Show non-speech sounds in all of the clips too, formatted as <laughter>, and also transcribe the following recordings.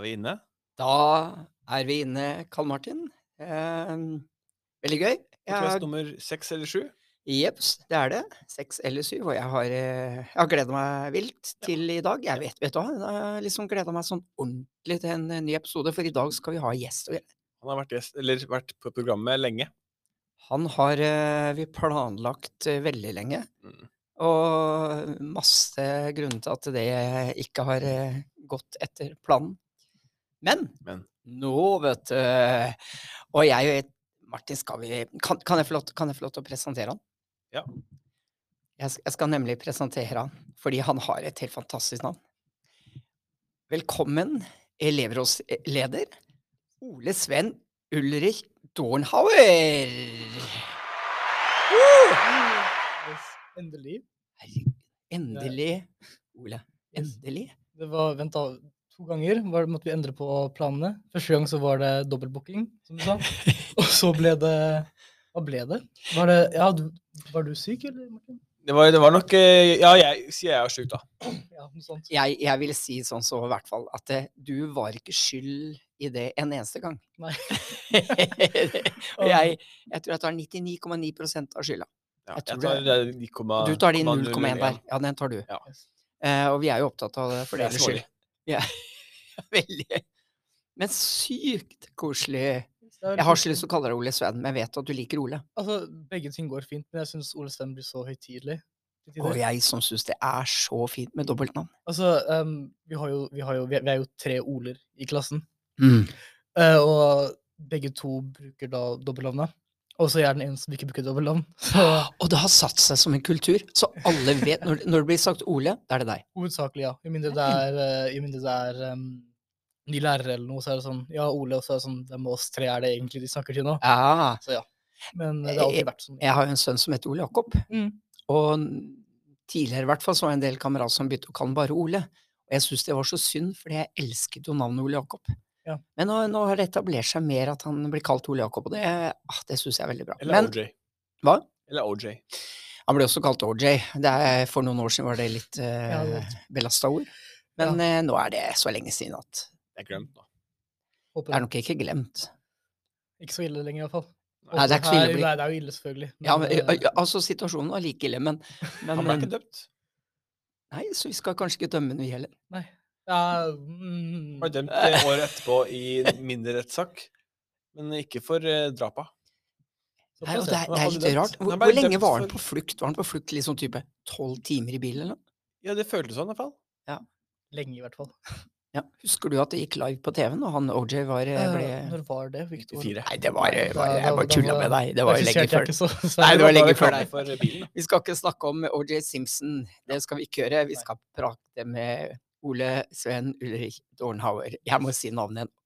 er vi inne. Da er vi inne, Karl Martin. Eh, veldig gøy. Podkast Jeg- nummer seks eller sju. Jeps, det er det. Seks eller syv. Og jeg har, eh, jeg har gleda meg vilt til i dag. Jeg vet, vet du hva, jeg har liksom gleda meg sånn ordentlig til en, ny episode, for i dag skal vi ha gjest. Han har vært, gjest, eller vært på programmet lenge. han har eh, vi planlagt eh, veldig lenge. Mm. Og masse grunner til at det ikke har gått etter planen. Men, Men. nå, vet du Og jeg Martin, skal vi Kan, kan, jeg, få lov, til- kan jeg få lov til å presentere han? Ja. Jeg, jeg skal nemlig presentere han, fordi han har et helt fantastisk navn. Velkommen, elevrådsleder Ole Sven Ulrich Dornhauer. Endelig. Herregud, endelig, Ole. Endelig. Det var, vent da, to ganger var, måtte vi endre på planene. Første gang så var det dobbeltbooking, som du sa. <laughs> Og så ble det Hva ble det? Var det Ja, du, var du syk, eller, Martin? Det var, det var nok eh, Ja, jeg sier jeg er sjuk, da. Ja, noe sånt. Jeg, jeg vil si sånn så i hvert fall at eh, du var ikke skyld i det en eneste gang. Nei. <laughs> Og jeg, jeg tror jeg tar 99,9 av skylda. Ja, Jeg jeg tar det- eh, 9,01. Du tar de 0,1 der. Ja, den tar du. Ja. Eh, og vi er jo opptatt av det for Det er deres skyld. smålig. <laughs> Veldig. Men sykt koselig. Jeg har så lyst til å kalle deg Ole Sven, men jeg vet at du liker Ole. Altså, begge ting går fint, men jeg syns Ole Sven blir så høytidelig. Og jeg som syns det er så fint med dobbeltnavn. Altså, um, vi, har jo, vi, har jo, vi er- jo tre Oler i klassen, Mm. Uh, og begge to bruker da dobbeltnavnet. Og så er jeg den eneste som ikke bruker dobbeltnavn. <laughs> Og det har satt seg som en kultur, så alle vet Når, når det blir sagt Ole, da er det deg. Hovedsakelig, ja. I mindre det er, uh, i mindre det er em, ny lærer eller noe, så er det sånn Ja, Ole, og så er det sånn Hvem av oss tre er det egentlig de snakker til nå? Ja. Så ja. Men eh, det har alltid vært sånn. Jeg har jo en sønn som heter Ole Jakob. Mm. Og tidligere i hvert fall så var det en del kamerater som begynte å kalle ham bare Ole. Og jeg syns det var så synd, fordi jeg elsket jo navnet Ole Jakob. Ja. Men nå, nå har det etablert seg mer at han blir kalt Ole Jakob, og det, ah, det syns jeg er veldig bra. Eller Men OJ. hva? Eller OJ. Han ble også kalt OJ. Det er, for noen år siden var det litt Ja, uh, ja, belasta ord. Men eh, nå er det så lenge siden at Jeg glemt nå. Håper det er nok ikke glemt. Ikke så ille lenger, i hvert fall. Nei, det er ikke så ille Nei, det er jo ille, selvfølgelig. Ja, men, eh, altså, situasjonen var like ille, men, <laughs> men Han ble ikke dømt. Nei, så vi skal kanskje ikke dømme noe heller. Nei. Ja, mm, ble dømt eh, året etterpå i mindre rettssak, men ikke for eh, drapa. Nei, og det, er, det er litt rart. Hvor, hvor lenge var han på flukt? Var han på flukt liksom type tolv timer i bilen, eller noe? Ja, det føltes sånn i hvert fall. Lenge, i hvert fall. <laughs> Ja. Husker du at det gikk live på TV når han OJ var eh, ble Eh, Når var det, Victor? Nei, det var, var Jeg bare tulla med deg. Det var jo lenge før. så Nei, det var lenge før deg. <laughs> Vi skal ikke snakke om OJ Simpson. Det skal vi ikke gjøre. Vi skal prate med Ole Sven Ulrik Dornhauer. Jeg må si navnet igjen.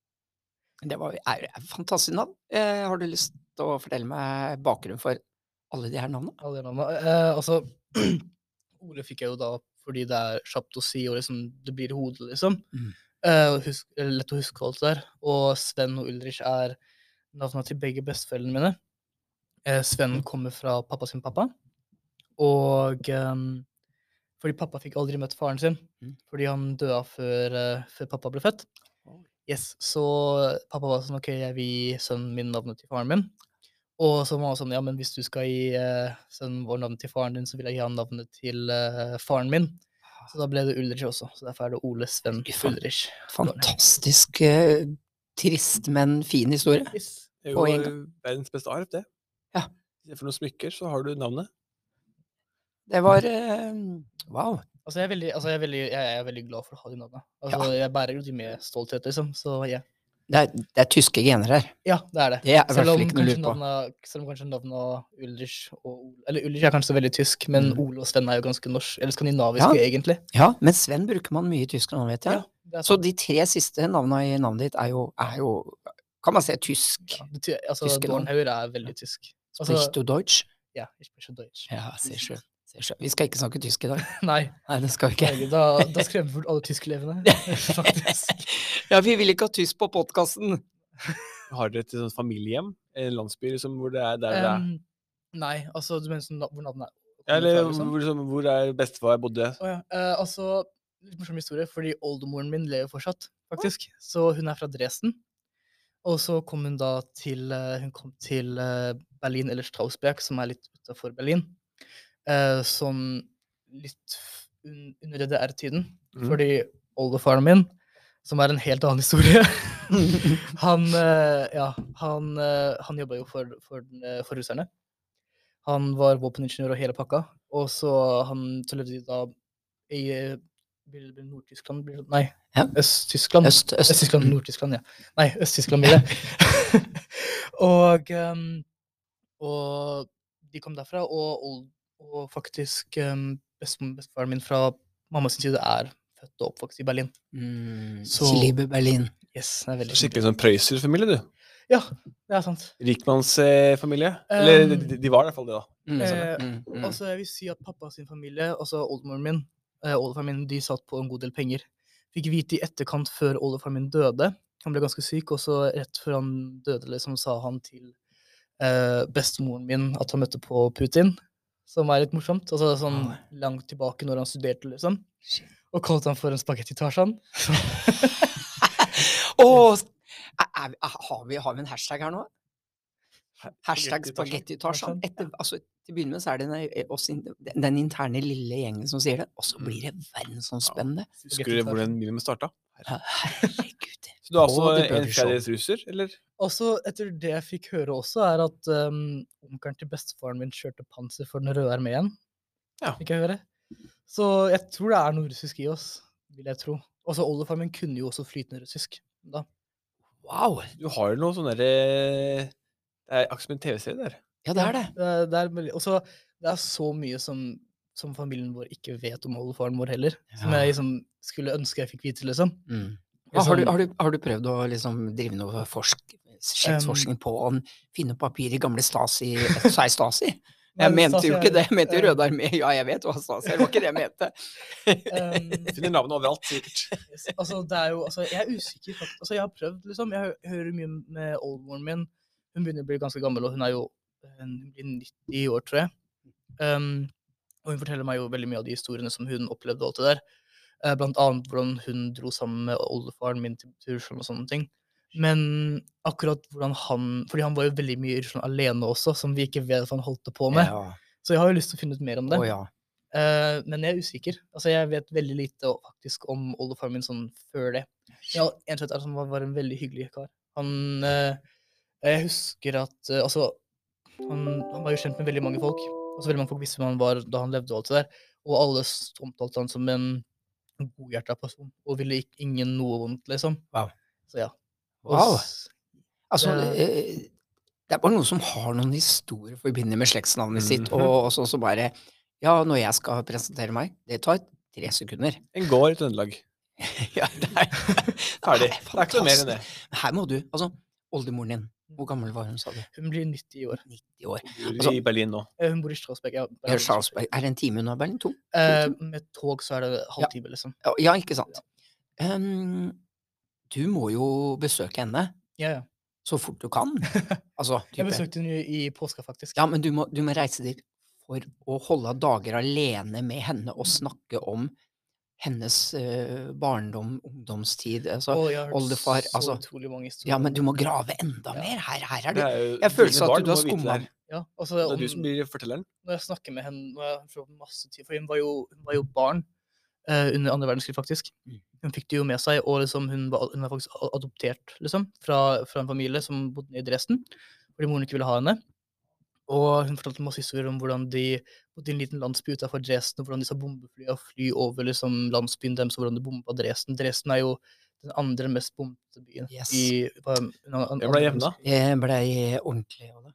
Det var, er et fantastisk navn. Eh, har du lyst til å fortelle meg bakgrunnen for alle de her navnene? Alle de navnene. Eh, altså, <clears throat> Ole fikk jeg jo da fordi det er kjapt å si, og liksom, det blir i hodet, liksom. Mm. Uh, husk, lett å huske alt der. Og Sven og Ulrich er navnene til begge besteforeldrene mine. Uh, Sven kommer fra pappa sin pappa. Og um, fordi pappa fikk aldri møtt faren sin, Mm. fordi han døde før, uh, før pappa ble født. Yes, Så pappa var sånn OK, jeg vil gi sønnen min navnet til faren min. Og så var han sånn, ja, men hvis du skal gi uh, sønnen vår navnet til faren din, så vil jeg gi han navnet til eh, faren min. Så da ble det Ulrich også. Så derfor er det Ole Sven Ulrich. Fantastisk eh, trist, men fin historie. Yes. Det er jo eh, verdens beste arv, det. Ja. For noen smykker, så har du navnet. Det var eh, Wow. Altså, jeg er, veldig, altså jeg, er veldig, jeg er veldig glad for å ha de navnene. Altså, Jeg bærer jo de med stolthet, liksom. Så ja. Det er, det er tyske gener her. ja, det er det. Det er Selv om navnet, selv om kanskje navnet Ulrich og Eller Ulrich er kanskje veldig tysk, men Mm. Ole og Sven er jo ganske norsk, eller skandinaviske, Ja. egentlig. Ja, men Sven bruker man mye i Tyskland, vet jeg. er Så de tre siste navnene i navnet ditt er jo, er jo kan man si tysk. Ja, det, altså. Dornhauer er veldig tysk. Altså, Sprichst du Deutsch? ja, ich spreche Deutsch. Ja, sehr schön. Vi skal ikke snakke tysk i dag. <laughs> Nei, Nei, det skal vi ikke. da, da skremmer vi bort alle tyskelevene, <laughs> faktisk. Ja, vi vil ikke ha tysk på podkasten. Har dere et sånt familiehjem? En landsby liksom, hvor det er der det er? Nei, altså, du mener sånn hvor navnet er? Ja, Eller liksom? hvor, liksom, hvor er bestefar bodde? Oh, ja. uh, altså, litt morsom historie, fordi oldemoren min lever fortsatt, faktisk. Så hun er fra Dresden. Og så kom hun da til eh, Hun kom til eh, Berlin, eller Strausberg, som er litt utafor Berlin. Eh, Sånn litt un under DDR-tiden. Mm. Fordi oldefaren min, som er en helt annen historie <laughs> Han, eh, ja, han, eh, han jobba jo for, for, eh, for russerne. Han var våpeningeniør og hele pakka. Og så, han, så levde de da i eh, Nord-Tyskland? Nei, Ja. Øst-Tyskland. Øst, øst. Øst-Tyskland, Nord-Tyskland, ja. Nei, Øst-Tyskland blir det. <laughs> og, um, og de kom derfra, og, old- og faktisk um, bestefaren min fra mammas side er født og oppvokst i Berlin. Mm, Så- Berlin. Yes, det er veldig Skikkelig sånn Prøyser-familie, du. Ja, det er sant. Rikmannsfamilie. Eller Um, de, de var i hvert fall det, da. Mm, Eh, mm, mm. Altså, jeg vil si at pappa sin familie, altså oldemoren min, eh, oldefaren min, de satt på en god del penger. Fikk vite i etterkant før oldefaren min døde. Han ble ganske syk, og så rett før han døde, liksom, sa han til eh, bestemoren min at han møtte på Putin, som er litt morsomt. Altså sånn oh. langt tilbake når han studerte, liksom. Shit. Og kalte han for en spagetti Tarzan. <laughs> Åh, er, er, er, har, vi, har vi en hashtag her nå? Hashtag Spagetti-Tarzan. altså, til å begynne med så er det den, oss, den, interne lille gjengen som sier det, og så blir det verdensomspennende. Husker du hvor den videoen starta? Ja, Herregud. Så du er altså en Burger fjerdedels russer, eller? Og så, etter det jeg fikk høre også, er at um, onkelen til bestefaren min kjørte panser for Den røde armeen. Ja. Fikk jeg høre. Så jeg tror det er noe russisk i oss, vil jeg tro. Også oldefaren min kunne jo også flytende russisk. Da. Wow. Du har jo noe sånn derre Det er akkurat som en TV-serie der. Ja, det er det. Det, er- det er veldig, og så det er så mye som, som familien vår ikke vet om oldefaren vår heller. Som jeg liksom skulle ønske jeg fikk vite, liksom. Mm. Ja, har, du, Liksom- har, du, har du prøvd å liksom drive noe forsk, slektsforskning på å finne papir i gamle Stasi Sa <laughs> jeg Stasi? Jeg Men mente Stasi jo ikke det. Jeg mente jo eh, Røde armé. Ja, jeg vet hva Stasi er. Det var ikke det jeg mente. Um, Finner navnet overalt, sikkert. Altså, det er jo, altså, jeg er usikker. Faktisk. Altså, jeg har prøvd, liksom. Jeg hører mye med oldmoren min. Hun begynner å bli ganske gammel, og hun er jo hun blir 90 år, tror jeg. Um, og hun forteller meg jo veldig mye av de historiene som hun opplevde, og alt det der. Eh, blant annet hvordan hun dro sammen med oldefaren min til, Russland og sånne ting. Men akkurat hvordan han Fordi han var jo veldig mye i Russland alene også, som vi ikke vet hva han holdt på med. Ja. Så jeg har jo lyst til å finne ut mer om det. Oh, ja. Eh, men jeg er usikker. Altså, jeg vet veldig lite faktisk om oldefaren min sånn før det. Ja, en slett er at han var, var en veldig hyggelig kar. Han eh, Jeg husker at eh, Altså, han, han var jo kjent med veldig mange folk. Altså, veldig mange folk visste hvem han var da han levde og alt det der. Og alle omtalte han som en godhjerta person, og ville ikke, ingen noe vondt, liksom. Wow. Så ja. Og Wow. Altså, Det- eh, det er bare noen som har noen historier forbundet med slektsnavnet sitt, Mhm. og så, så bare Ja, når jeg skal presentere meg, det tar tre sekunder. En gård i Trøndelag. <laughs> ja, det er, Ferdig. det er ikke noe mer enn det. Her må du Altså, oldemoren din, hvor gammel var hun, sa du? Hun blir 90 år. 90 år. Altså- I Berlin nå. Eh, Hun bor i Strasbourg. Ja, Ja, Charlesberg. Er det en time unna Berlin? To? Eh, med tog så er det halvtime, liksom. Ja, Ja, ikke sant? Ehm, du må jo besøke henne Ja, ja. så fort du kan. <laughs> Altså, Jeg besøkte henne i påska, faktisk. Ja, men du må, du må reise dit for å holde dager alene med henne og snakke om hennes eh, barndom, ungdomstid. Altså, oh, jeg har hørt oldefar, så altså- utrolig mange historier. ja, men du må grave enda Ja. mer. Her, her er du. Jeg føler at du har må skumma. Ja, altså, Det er om, du som blir fortelleren. når jeg snakker med henne når jeg masse tid, For hun var jo, hun var jo barn eh, under andre verdenskrig, faktisk. Mm. Hun fikk det jo med seg, og liksom, hun, var, hun var faktisk adoptert liksom, fra, fra en familie som bodde i Dresden, fordi moren ikke ville ha henne. Og hun fortalte masse historier om hvordan de bodde i en liten landsby utenfor Dresden, og hvordan disse bombeflyene fly over liksom, landsbyen deres, og hvordan de bomba Dresden. Dresden er jo den andre mest bombede byen. Yes. I, hva- en, en, Jeg ble hjemme da. verdenskrig. Det ordentlig av det.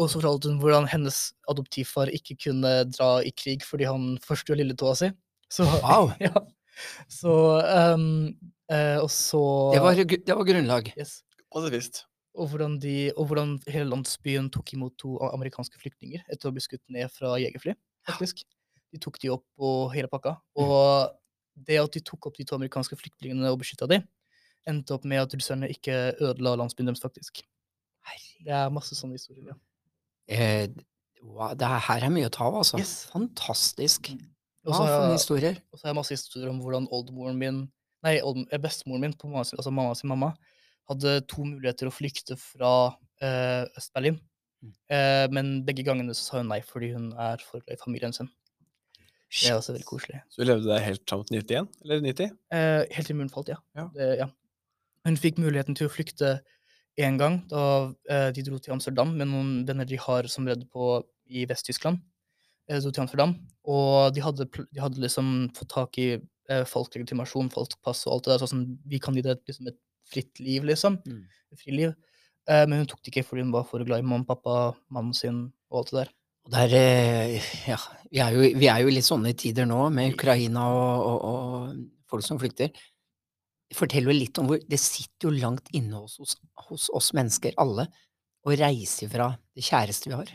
Og så fortalte hun hvordan hennes adoptivfar ikke kunne dra i krig fordi han forstua lilletåa si. Så, <laughs> Wow! ja. Så um, uh, Og så Det var, det var grunnlag. yes. Pasifist. Og, hvordan de, og hvordan hele landsbyen tok imot to amerikanske flyktninger etter å bli skutt ned fra jegerfly. faktisk. De tok de opp og hele pakka. Og det at de tok opp de to amerikanske flyktningene og beskytta de, endte opp med at russerne ikke ødela landsbyen deres, faktisk. Det er masse sånne historier. ja. Eh, wow, det er, her er mye å ta av, altså. Yes. Fantastisk. Og Hva har for historier? Og så har jeg masse historier om hvordan oldemoren min Nei, old- eh, bestemoren min, på mamma altså mamma sin mamma, hadde to muligheter å flykte fra eh, Øst-Berlin. Mm. Eh, men begge gangene så sa hun nei, fordi hun er for glad i familien sin. Det er også veldig koselig. Så du levde der helt fram til 91? Eller 90? Eh, helt til muren falt, ja. Ja. Det, ja. Hun fikk muligheten til å flykte én gang da eh, de dro til Amsterdam med noen venner de har som redde på i Vest-Tyskland. Eh, dro til Amsterdam, og de hadde, de hadde liksom fått tak i eh, falsk legitimasjon, falsk pass og alt det der. Sånn, vi kan gi deg liksom et fritt liv, liksom. Mm. Friliv. Eh, men hun tok det ikke fordi hun var for glad i mamma og pappa, mannen sin og alt det der. Og der, er, eh, ja, vi er, jo, vi er jo i litt sånne tider nå, med Ukraina og, og, og folk som flykter. Fortell jo litt om hvor Det sitter jo langt inne hos, oss- hos oss mennesker, alle, å reise fra det kjæreste vi har.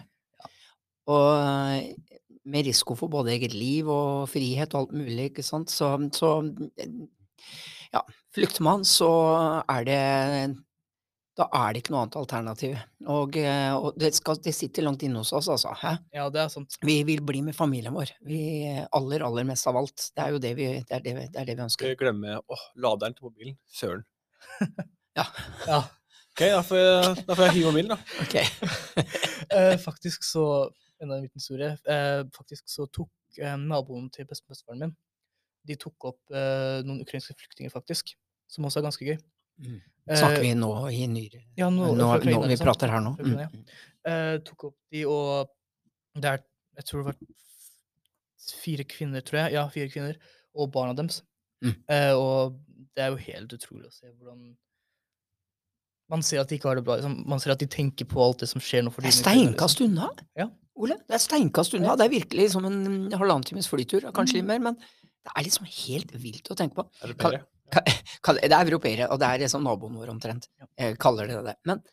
Og eh, med risiko for både eget liv og frihet og alt mulig, ikke sant. Så, så ja, flykter man, så er det da er det ikke noe annet alternativ. Og, eh, og det, skal, det sitter langt inne hos oss, altså. Hæ? Ja, det er sant. Vi vil bli med familien vår. Vi aller, aller mest av alt. Det er jo det vi, det er det, vi- det er det vi ønsker. Skal glemme åh, laderen til mobilen? Søren. <laughs> Ja. Ok, da får jeg, da får jeg hive mobilen, da. Ok. <laughs> Eh, faktisk så Enda en liten historie. Eh, faktisk så tok eh, naboen til beste- min De tok opp eh, noen ukrainske flyktninger, faktisk. Som også er ganske gøy. Mm. Eh, Snakker vi nå i nyere Ja, nå, nå, Ukraina, nå vi prater her nå? Mm. Ukraina, Mm. eh, tok opp de, og det er Jeg tror det var fire kvinner, tror jeg. Ja, fire kvinner. Og barna deres. Mm. Eh, og det er jo helt utrolig å se hvordan Man ser at de ikke har det bra. Liksom. Man ser at de tenker på alt det som skjer nå. for Det er liksom. steinkast unna, Ja. Ole. Det er steinkast unna. Ja. Det er virkelig som en halvannen times flytur, kanskje litt Mm. mer, men det er liksom helt vilt å tenke på. Europeere. det er europeere, og det er liksom naboen vår omtrent. Jeg kaller det det. Men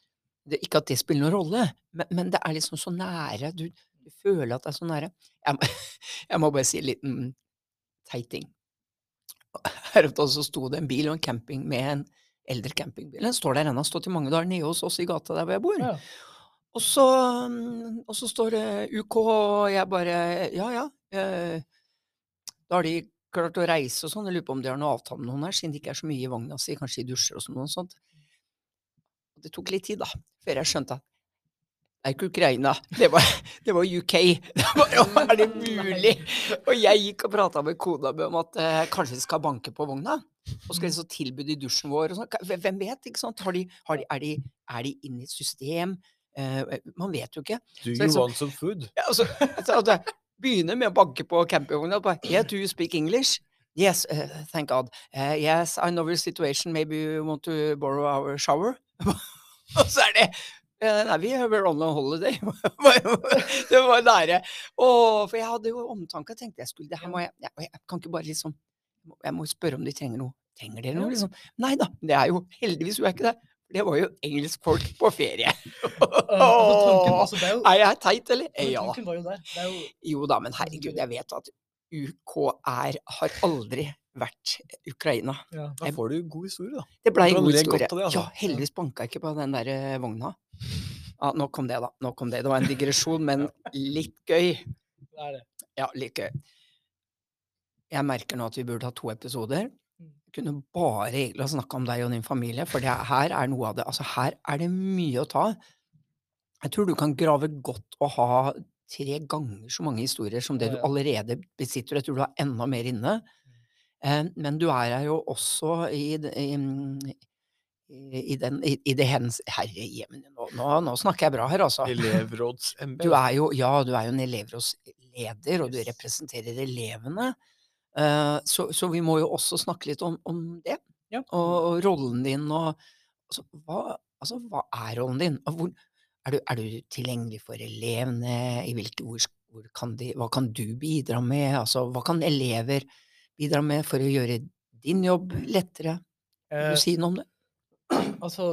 det, ikke at det spiller noen rolle, men, men det er liksom så nære. Du, du føler at det er så nære. Jeg, må- <laughs> jeg må bare si en liten teit ting. <laughs> Her oppe så sto det en bil og en camping med en eldre campingbil. Den står der ennå, har stått i mange dager nede hos oss i gata der hvor jeg bor. Ja. Og så, mm, og så står det UK, og jeg bare Ja, ja. Eh, da har de klart å reise og sånn. Jeg lurer på om de har noe avtale med noen her, siden det ikke er så mye i vogna si. Kanskje de dusjer og sånn. sånt. Og det tok litt tid, da, før jeg skjønte at det er ikke Ukraina, det var, <laughs> det var UK. <laughs> Det var, er det mulig? Og jeg gikk og prata med kona mi om at eh, kanskje de skal banke på vogna. Og skal de så tilby det i dusjen vår og sånn. Hvem vet, ikke sant? Har de, har de, er, de, er de inne i et system? Eh, man vet jo ikke. Do Så you liksom- want some food? Ja, altså, altså, jeg begynner med å banke på campingvogna. Yeah, do you speak English? Yes, uh, thank God. Uh, yes, I know your situation. Maybe you want to borrow our shower? <laughs> Og så er det uh, Nei, vi are on a holiday. <laughs> det var nære. Å, for jeg hadde jo omtanke. Jeg tenkte jeg skulle det her må jeg, jeg, jeg kan ikke bare liksom Jeg må spørre om de trenger noe. Trenger dere noe, liksom? Nei da, det er jo heldigvis hun er ikke det. Det var jo engelsk folk på ferie. <laughs> Eh, altså, er jo, er jeg teit, eller? Ja. var jo der. Det er jo, Jo da, men herregud, jeg vet at UKR har aldri vært Ukraina. ja. Da får du god historie, da. Det blei en god historie. det, altså. Ja, heldigvis banka jeg ikke på den der eh, vogna. Ja, nok om det, da. Nok om det. Det var en digresjon, men <laughs> litt gøy. Det er det. Ja, litt gøy. Jeg merker nå at vi burde ha to episoder. Kunne bare egentlig ha snakka om deg og din familie, for det, her er noe av det Altså, her er det mye å ta. Jeg tror du kan grave godt og ha tre ganger så mange historier som det du allerede besitter. Jeg tror du har enda mer inne. Eh, men du er her jo også i, i, i, den, i, det hens... Herre jemen, nå, nå, snakker jeg bra her, altså. Du Elevrådsembet. er ja, du er jo en elevrådsleder, og du representerer elevene. Eh, så, så vi må jo også snakke litt om, om det, Ja. og, og rollen din, og altså hva, altså, hva er rollen din? Hvor, er, du, er du tilgjengelig for elevene? I hvilke ord, kan de, hva kan du bidra med? Altså, hva kan elever bidra med for å gjøre din jobb lettere? Vil Eh, du si noe om det? altså,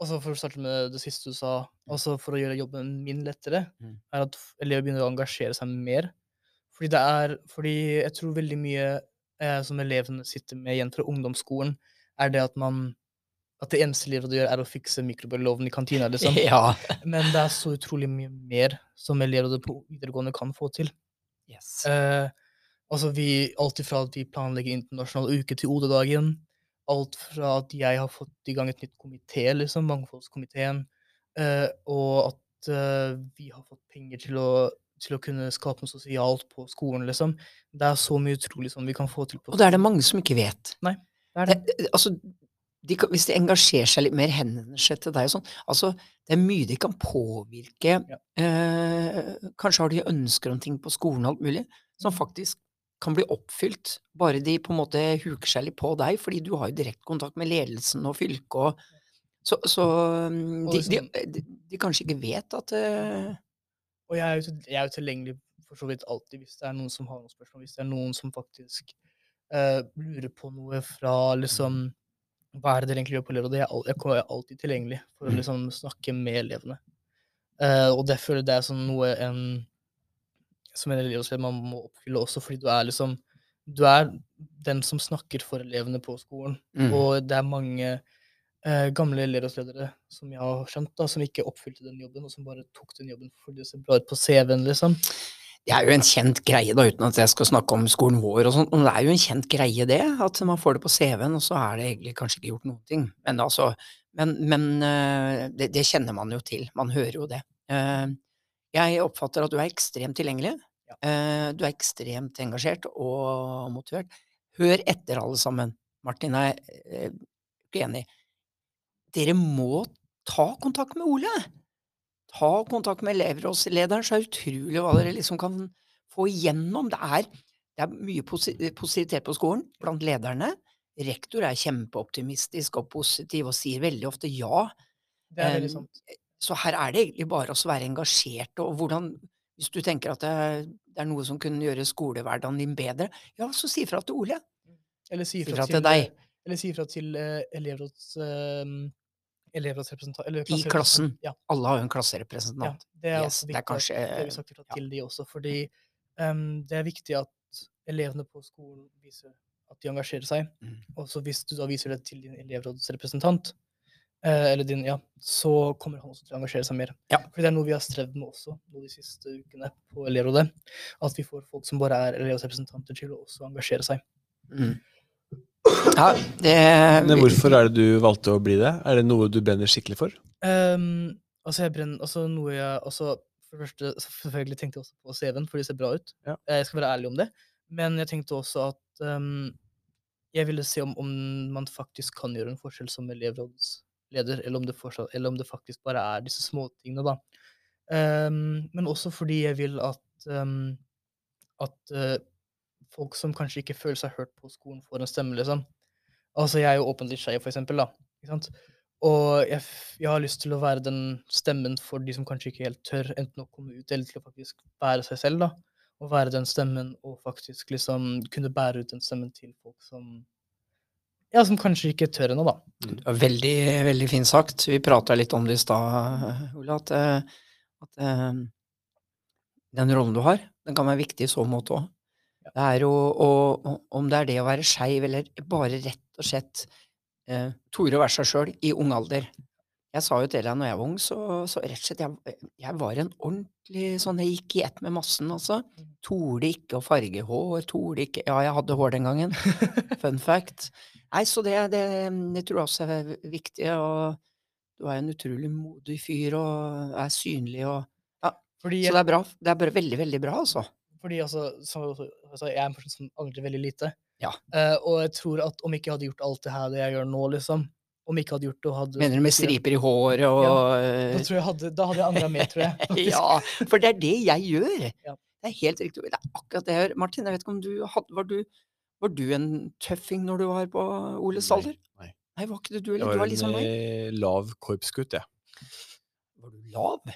altså, for å starte med det siste du sa, altså for å gjøre jobben min lettere, Mm. er at elever begynner å engasjere seg mer. Fordi det er Fordi jeg tror veldig mye eh, som elevene sitter med igjen fra ungdomsskolen, er det at man At det eneste elever gjør, er å fikse mikrobølgeovnen i kantina, <laughs> liksom. Ja. Men det er så utrolig mye mer som elever på videregående kan få til. Yes. Eh, altså vi, alt ifra at vi planlegger internasjonal uke til OD-dagen, alt fra at jeg har fått i gang et nytt komité, liksom, Mangfoldskomiteen, eh, og at eh, vi har fått penger til å, til å kunne skape noe sosialt på skolen, liksom. Det er så mye utrolig som vi kan få til på Og det er det mange som ikke vet. Det er det. Det, altså, de, hvis de engasjerer seg litt mer, henvender seg til deg og sånn altså, Det er mye de kan påvirke. Ja. Eh, kanskje har de ønsker om ting på skolen og alt mulig, som Mm. faktisk kan bli oppfylt, bare de på en måte huker seg litt på deg, fordi du har jo direkte kontakt med ledelsen og fylket og Så, så mm, de, liksom- de, de kanskje ikke vet at eh, Og jeg er, jo, til- jeg er jo tilgjengelig for så vidt alltid hvis det er noen som har noen spørsmål. Hvis det er noen som faktisk uh, lurer på noe fra liksom Hva er det dere egentlig gjør på elever? Og det al- jeg jeg er alltid tilgjengelig for å liksom snakke med elevene. Uh, og det føler det er sånn noe en som en elevleder man må oppfylle også, fordi du er liksom Du er den som snakker for elevene på skolen. mm. Og det er mange eh, gamle elevrådsledere som jeg har skjønt, da, som ikke oppfylte den jobben, og som bare tok den jobben fordi det ser bra ut på CV-en, liksom. Det er jo en kjent greie, da, uten at jeg skal snakke om skolen vår og sånt, men det er jo en kjent greie det, at man får det på CV-en, og så er det egentlig kanskje ikke gjort noen ting. Men altså, men, men eh, det, det kjenner man jo til, man hører jo det. Eh, Jeg oppfatter at du er ekstremt tilgjengelig, Ja. eh, du er ekstremt engasjert og motivert. Hør etter, alle sammen. Martin er ikke enig. Dere må ta kontakt med Ole ta kontakt med elevrådslederen, så er det utrolig hva dere liksom kan få igjennom. Det er, det er mye positivitet på skolen blant lederne. Rektor er kjempeoptimistisk og positiv og sier veldig ofte ja. Det er veldig sant. Så her er det egentlig bare å være engasjert, og hvordan Hvis du tenker at det, er- noe som kunne gjøre skolehverdagen din bedre, ja, så si fra til Ole. Eller si fra til, til deg. Eller si ifra til uh, elevråds... Uh, eller I klassen. Ja, Alle har jo en ja, klasserepresentant. det er Yes, også det er viktig. kanskje- det vi sagt ja. til de også, fordi um, det er viktig at elevene på skolen viser at de engasjerer seg. Mm. Og så hvis du da viser det til din elevrådsrepresentant, uh, eller din, ja, så kommer han også til å engasjere seg mer. Ja. For det er noe vi har strevd med også de siste ukene på elevrådet. At vi får folk som bare er elevrådsrepresentanter til å også engasjere seg. Mm. Ja, det Men hvorfor er det du valgte å bli det? Er det noe du brenner skikkelig for? Um, altså, jeg brenner Altså, noe jeg også, For det første, selvfølgelig tenkte jeg også på CV-en, for det ser bra ut. Ja. Eh, Jeg skal være ærlig om det. Men jeg tenkte også at um, jeg ville se om, om man faktisk kan gjøre en forskjell som elevrådsleder, eller om det, fortsatt, eller om det faktisk bare er disse småtingene, da. Um, men også fordi jeg vil at um, at eh, folk som kanskje ikke føler seg hørt på skolen, får en stemme, liksom. Altså, jeg er jo åpenbart skeiv, for eksempel, da. Ikke sant? Og jeg, jeg har lyst til å være den stemmen for de som kanskje ikke helt tør enten å komme ut, eller til å faktisk bære seg selv, da. Å være den stemmen, og faktisk liksom kunne bære ut den stemmen til folk som Ja, som kanskje ikke tør ennå, da. Var Veldig, veldig fint sagt. Vi prata litt om det i stad, Ole, at, eh, at eh, den rollen du har, den kan være viktig i så måte òg. Ja. Det er jo å- Om det er det å være skeiv, eller bare rett og slett eh, tore å være seg sjøl i ung alder. Jeg sa jo til deg når jeg var ung, så, så rett og slett jeg, jeg var en ordentlig sånn Jeg gikk i ett med massen, altså. Mm. Torde ikke å farge hår, torde ikke Ja, jeg hadde hår den gangen. <laughs> Fun fact. Nei, så det, det, det tror jeg også er viktig, og du er en utrolig modig fyr og er synlig og Fordi Så det er bra. Det er bare veldig, veldig bra, altså. Fordi altså, som jeg jeg er en person som angrer veldig lite. Ja. Uh, og jeg tror at om ikke jeg hadde gjort alt det her det jeg gjør nå, liksom Om ikke jeg hadde gjort det hadde Mener du med striper i håret og Da, tror jeg hadde, da hadde jeg angra mer, tror jeg. <laughs> faktisk. Ja, for det er det jeg gjør. Ja. Det er helt riktig. Det er akkurat det jeg gjør. Martin, jeg vet ikke om du hadde Var du, var du en tøffing når du var på Oles alder? nei. Nei, var ikke det du Jeg var, Du var liksom en meg. eh, lav korpsgutt, jeg. Var du lav?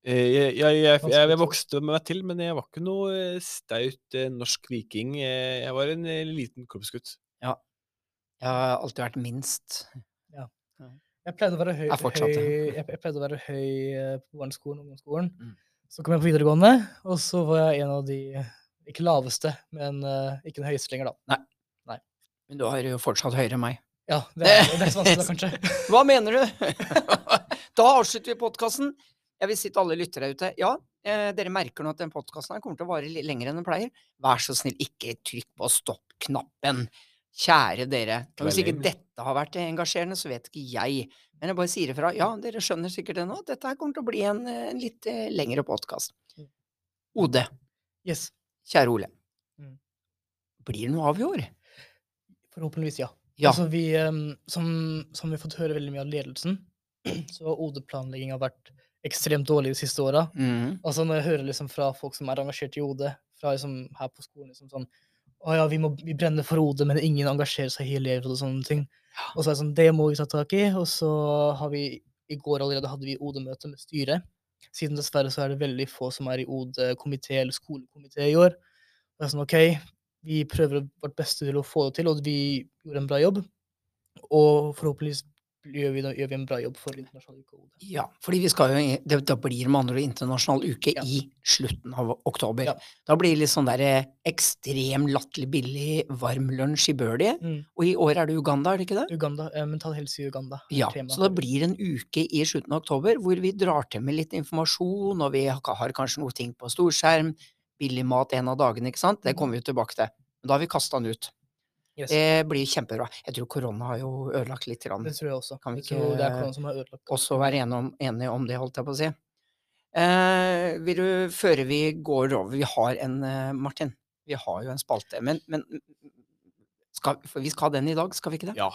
Eh, Jeg, jeg, jeg, jeg, vokste meg til, men jeg var ikke noe eh, staut eh, norsk viking. Jeg var en liten korpsgutt. Jeg har alltid vært minst. Jeg pleide å være høy, høy jeg, pleide å være høy på barneskolen og ungdomsskolen. Mm. Så kom jeg på videregående, og så var jeg en av de ikke laveste, men uh, ikke den høyeste lenger, da. Men du har jo fortsatt høyere enn meg. Ja, det er, det er så <laughs> vanskelig, da, kanskje. Hva mener du? <laughs> da avslutter vi podkasten. Jeg vil si til alle lyttere ute, ja, eh, dere merker nå at den podkasten kommer til å vare litt lenger enn den pleier. Vær så snill, ikke trykk på stopp-knappen. Kjære dere. Hvis ikke dette har vært engasjerende, så vet ikke jeg. Men jeg bare sier ifra. Ja, dere skjønner sikkert det nå. Dette her kommer til å bli en, eh, en litt eh, lengre podkast. Mm. Ode, Yes. kjære Ole. Mm. Blir det noe av i år? Forhåpentligvis, ja. Ja. Altså, vi, som, som vi har fått høre veldig mye av ledelsen, <clears throat> så har OD-planlegging vært ekstremt dårlig de siste åra. Mm. Altså, når jeg hører liksom fra folk som er engasjert i OD, fra liksom her på skolen liksom sånn Å ja, vi, må, vi brenner for OD, men ingen engasjerer seg i elever og sånne ting. Og så er det sånn, det må vi ta tak i. Og så har vi i går allerede hadde vi OD-møte med styret. Siden dessverre så er det veldig få som er i OD-komité eller skolekomité i år. Og Det er sånn, OK, vi prøver vårt beste til å få det til, og vi gjorde en bra jobb. Og forhåpentligvis gjør vi, da, gjør vi en bra jobb for internasjonal uke OD. Ja, fordi vi skal jo det, Da blir med andre internasjonal uke Ja. i slutten av oktober. Ja. Da blir det litt sånn der eh, ekstrem latterlig billig varm lunsj i Burley. Mm. Og i år er det Uganda, er det ikke det? Uganda, eh, Mental helse i Uganda. Ja, tema så det blir blir en uke i slutten av oktober hvor vi drar til med litt informasjon, og vi har har kanskje noe ting på storskjerm, billig mat en av dagene, ikke sant? Det kommer vi tilbake til. Men da har vi kasta den ut. Yes. Det blir kjempebra. Jeg tror korona har jo ødelagt litt. Rann. Det tror jeg også. Kan vi ikke det er korona som har ødelagt Også være enige om, enige om det, holdt jeg på å si. Eh, vil du, før vi går over Vi har en, eh, Martin. Vi har jo en spalte. Men, men skal, for vi skal ha den i dag, skal vi ikke det? Ja.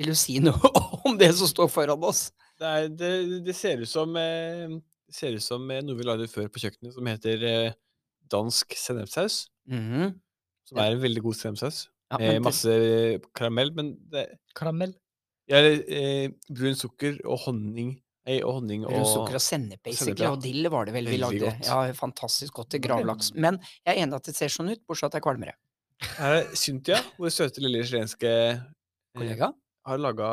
Vil du si <laughs> noe om det som står foran oss? Det, er, det, det ser ut som, eh, ser ut som eh, noe vi lagde før på kjøkkenet, som heter eh, dansk sennepssaus. Mhm. Som er en veldig god sennepssaus. Ja, men men- masse karamell. Men det Karamell. ja, eller, eh, brun sukker og honning. Nei, og honning og Brun sukker og sennep, basically. ja. Og dill var det vel vi Veldig lagde. godt. Ja, fantastisk godt til gravlaks. Men jeg er enig at det ser sånn ut, bortsett fra at jeg kvalmer det. Her er Cynthia, vår søte lille chilenske eh, Kollega? har laga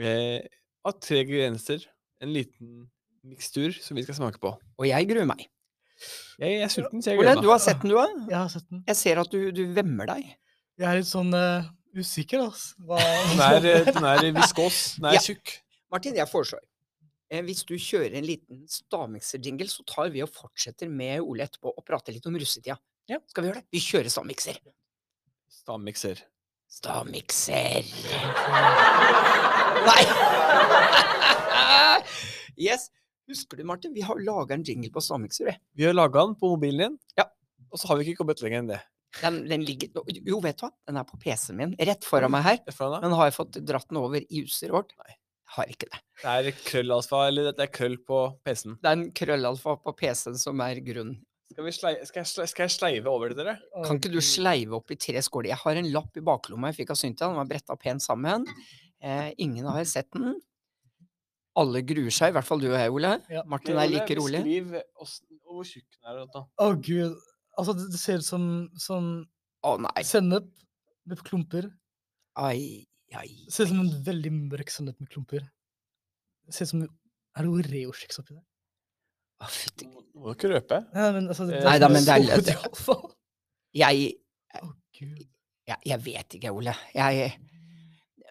eh, av tre ingredienser en liten mikstur som vi skal smake på. Og jeg gruer meg. Jeg er sulten, så jeg Ole, gleder du meg. har sett den, du òg? Jeg har sett den. Jeg ser at du, du vemmer deg. Jeg er litt sånn uh, usikker, altså. Hva Den er, eh, den er viskås. Den er Ja. tjukk. Martin, jeg foreslår eh, Hvis du kjører en liten stavmikser-jingle, så tar vi og fortsetter med Ole etterpå og prater litt om russetida. Ja. Skal vi gjøre det? Vi kjører stavmikser. Stavmikser. Stavmikser. Nei! <laughs> yes. Husker du, Martin? Vi har laga en jingle på stavmikser. vi. Vi har laga den på mobilen din, Ja. og så har vi ikke kommet lenger enn det. Den, den ligger Jo, vet du hva? Den er på PC-en min, rett foran meg her. Foran. Men har jeg fått dratt den over i vårt? Nei. Har ikke det. Det er krøllalfa, eller det er krøll på PC-en. Det er en krøllalfa på PC-en som er grunnen. Skal, vi slei, skal, jeg sleive, skal jeg sleive over til dere? Kan ikke du sleive opp i tre skåler? Jeg har en lapp i baklomma jeg fikk av Cynthia. Den var bretta pent sammen. Eh, ingen har sett den. Alle gruer seg, i hvert fall du og jeg, Ole. Ja. Martin er like rolig. Beskriv hvor tjukk den er. Å, oh, gud. Altså, det, ser ut som, som Å nei. sennep med klumper. Ai, ai. Det ser ut som en veldig mørk sennep med klumper. Det ser ut som Er det Oreo-kjeks oppi der? Å, fytti. Må du ikke røpe. Nei, men altså det, Eh, Nei da, men det er fall. Jeg, Å, jeg Jeg vet ikke, Ole. Jeg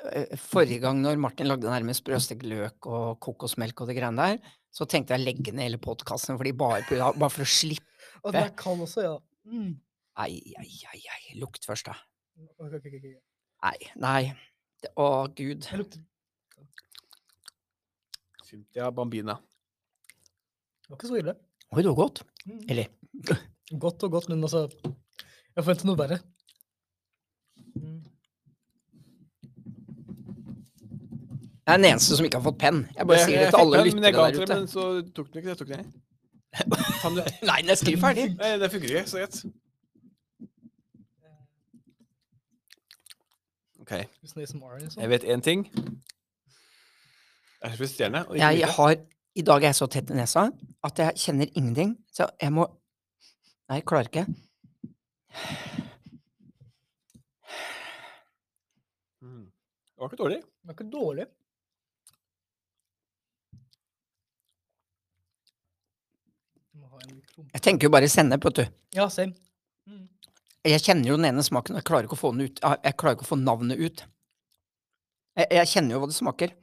øh, Forrige gang når Martin lagde den her med sprøstekt løk og kokosmelk og det greiene der, så tenkte jeg å legge ned hele podkasten bare, bare for å slippe Og den er kald også, ja. Mm. Ai, ai, ai, ai. Lukt først, da. Nei. Nei. Det- Å, gud. Jeg lukter Cynthia Bambina. Det var ikke så ille. Oi, det var godt. Mm. Eller <laughs> Godt og godt, men altså Jeg forventer noe verre. Mm. Jeg er den eneste som ikke har fått penn. Jeg bare Jeg- sier det jeg til <laughs> alle men jeg ga der til ute. Men så tok den ikke det. Tok den ikke. Kan du? Nei, den er skrevet ferdig. Nei, det funker ikke. Så greit. OK. Jeg vet én ting. Jeg er frustrerende. Jeg har I dag er jeg så tett i nesa at jeg kjenner ingenting. Så jeg må Nei, jeg klarer ikke. Mm. Det var ikke dårlig. Det var ikke dårlig. Jeg tenker jo bare sennep, vet du. Ja, same. Mm. Jeg kjenner jo den ene smaken, og jeg klarer ikke å få den ut. Jeg jeg klarer ikke å få navnet ut. Jeg, jeg kjenner jo hva det smaker.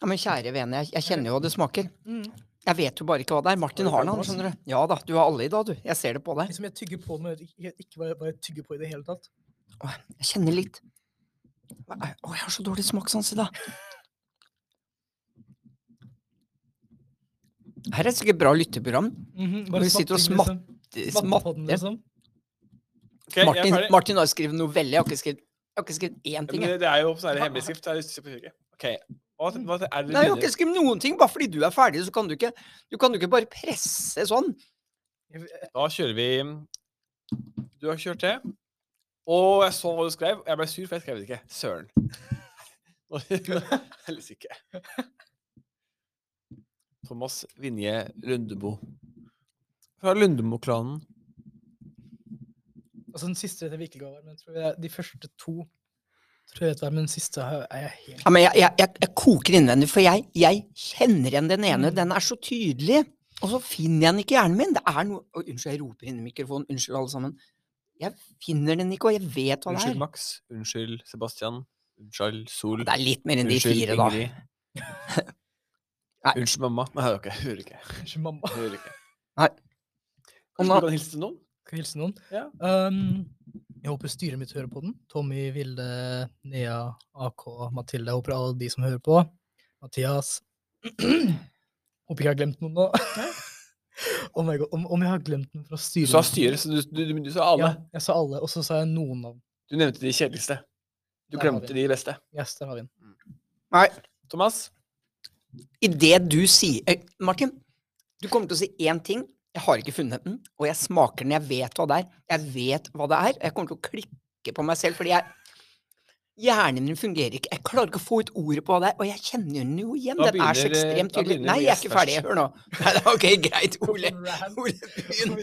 Ja, Men kjære vene, jeg, jeg kjenner jo hva det smaker. Mm. Jeg vet jo bare ikke hva det er. Martin Har den, skjønner du. Ja da, du har alle i dag, du. Jeg ser det på deg. Liksom jeg tygger på noe jeg ikke, hva jeg, tygger på i det hele tatt. Åh, jeg kjenner litt Å, jeg har så dårlig smakssans i dag. Her er det sikkert bra lytteprogram. Mhm, Hvor vi sitter og smatter. liksom. Smatter. Liksom. Okay, Martin. Martin har skrevet novelle. Jeg har ikke skrevet, har ikke skrevet én ting. Men det, det er jo sånn her hemmelig skrift. Jeg har hva, hva er det Nei, jeg ikke skrevet noen ting. Bare fordi du er ferdig, så kan du ikke Du kan jo ikke bare presse sånn. Da kjører vi Du har kjørt det. Og jeg så hva du skrev, jeg ble sur, for jeg skrev det ikke. Søren. <laughs> <laughs> Heldigvis ikke. Thomas Vinje Lundebo. Fra Lundemo-klanen. Altså, den siste vet jeg virkelig hva var, men tror jeg, de første to tror jeg vet hva men den siste er jeg helt Ja, men jeg, jeg, jeg, jeg koker innvendig, for jeg, jeg kjenner igjen den ene. Mm. Den er så tydelig. Og så finner jeg den ikke i hjernen min. Det er noe oh, Unnskyld, jeg roper inn i mikrofonen. Unnskyld, alle sammen. Jeg finner den ikke, og jeg vet hva det Unnskyld, er. Max. Unnskyld, Sebastian. Unnskyld, Sol. Det er litt mer enn de Unnskyld, fire, da. <laughs> Nei. Unnskyld, mamma. Nei, hører jeg hører ikke. Unnskyld, mamma hører ikke. Nei. Kanskje du kan hilse til noen? skal hilse noen. Ja. Um, jeg håper styret mitt hører på den. Tommy, Vilde, Nea, AK, Mathilde. Jeg håper alle de som hører på. Mathias. <clears throat> håper ikke jeg har glemt noen nå. oh my god, om, om jeg har glemt noen fra Du sa styret, så du, du, du, du sa alle. Ja, jeg sa alle, og så sa jeg noen navn. Du nevnte de kjedeligste. Du Der glemte de beste. Yes, der har vi den. Nei, Thomas? I det du sier eh, Martin, du kommer til å si én ting. Jeg har ikke funnet den, og jeg smaker den. Jeg vet hva det er. Jeg vet hva det er. Jeg kommer til å klikke på meg selv, fordi jeg Hjernen min fungerer ikke. Jeg klarer ikke å få ut ordet på det og jeg kjenner den jo igjen. Da Den er så eh, ekstremt tydelig. Nei, jeg er ikke ferdig. Hør nå. Nei, det er ok, greit, Ole. Ole, begynn. Å,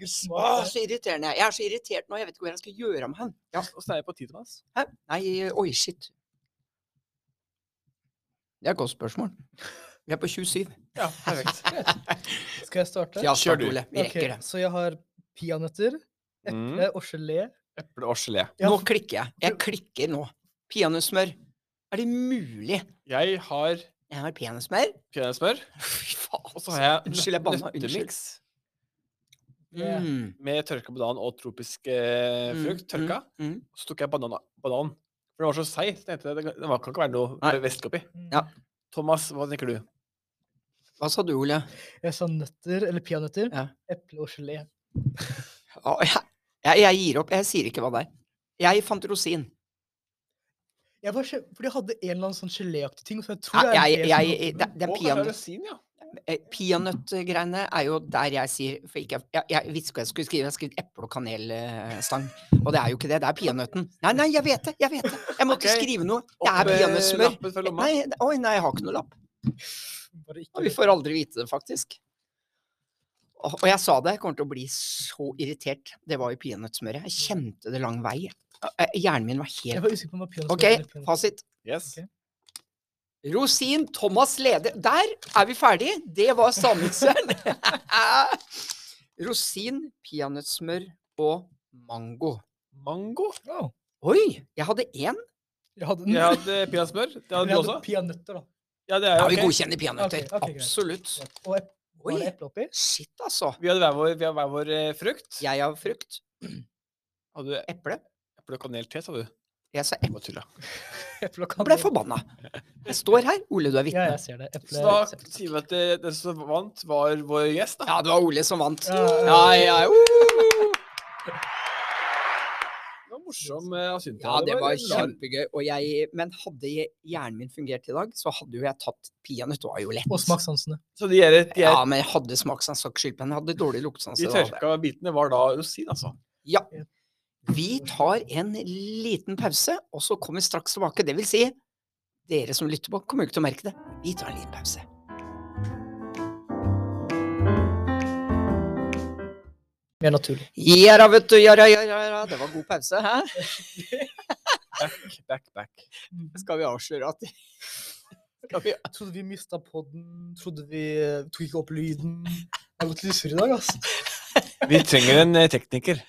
det så irriterende. Jeg er så irritert nå. Jeg vet ikke hva jeg skal gjøre med meg. Ja. Åssen er det på tid, Thomas? Hæ? Nei, oi, shit. Det er et godt spørsmål. Vi er på 27. Ja, perfekt. <laughs> Skal jeg starte? Ja, Kjør du. Ole. Vi rekker det. Så jeg har peanøtter, Mm. eple og gelé. Eple og gelé. Ja, Nå klikker jeg. Jeg klikker nå. Peanøttsmør. Er det mulig? Jeg har Jeg har peanøttsmør. faen. og så har jeg Unnskyld, jeg banna. nøttemiks Mm. med tørka banan og tropisk eh, Mm, frukt. Tørka. Mm. Mm. Så tok jeg banan. banan. For den var så seig. det, det kan ikke være noe væske oppi. Ja. Thomas, hva tenker du? Hva sa du, Ole? Jeg sa nøtter, eller peanøtter, Ja. eple og gelé. Jeg, jeg, jeg gir opp. Jeg sier ikke hva det er. Jeg fant rosin. Jeg var, for jeg hadde en eller annen sånn geléaktig ting, så jeg tror Ja, det er jeg, det jeg, er det, det er Å, Eh, Peanøttgreiene er jo der jeg sier for ikke, jeg, jeg visste hva jeg skulle skrive. Jeg skrev eple- og kanelstang. Og det er jo ikke det. Det er peanøtten. Nei, nei, jeg vet det! Jeg vet det. Jeg måtte okay. skrive noe. Det er peanøttsmør. Nei, oi, nei, jeg har ikke noe lapp. Og vi får aldri vite det, faktisk. Og og jeg sa det, jeg kommer til å bli så irritert. Det var jo peanøttsmøret. Jeg kjente det lang vei. Eh, Hjernen min var helt var OK, fasit. Yes. Ok. Rosin, Thomas leder. Der er vi ferdig. Det var sandmikseren. <laughs> Rosin, peanøttsmør og mango. Mango. Oh. Oi, jeg hadde én. Jeg hadde. Jeg hadde peanøttsmør. Det hadde du også. peanøtter, da. Ja, det er Ja, vi godkjenner peanøtter. Okay, okay. Absolutt. Og ep Oi, eple oppi? shit, altså. Vi hadde hver vår, vi hadde hver vår eh, frukt. Jeg har frukt. Hadde du Eple. eple og kanel-te, sa du? Jeg sa Jeg eple. Nå ble jeg forbanna. Jeg står her. Ole, du er Ja, vitne. jeg ser det. Eple Så da sier vi at det, den som vant, var vår gjest, da. Ja, det var Ole som vant. Ja, ja, Ja, ja. Uh! Det var morsom eh. Ja, det var kjempegøy. Og jeg, men hadde hjernen min fungert i dag, så hadde jo jeg tatt peanøtt. Det var jo lett. Og smakssansene. Så de, er, de, er, Ja, men jeg hadde smakssans. Jeg hadde dårlig luktesans. de det tørka bitene var da rosin, altså. Ja. Vi tar en liten pause, og så kommer vi straks tilbake. Det vil si, dere som lytter på, kommer ikke til å merke det. Vi tar en liten pause. Mer naturlig. Ja da, vet du. Ja ja, ja ja. Det var god pause, hæ? <laughs> Back, back, back. Skal vi avsløre at vi Jeg trodde vi mista podden. Trodde vi tok ikke opp lyden. Jeg har gått lysere i dag, altså. Vi trenger en eh, tekniker.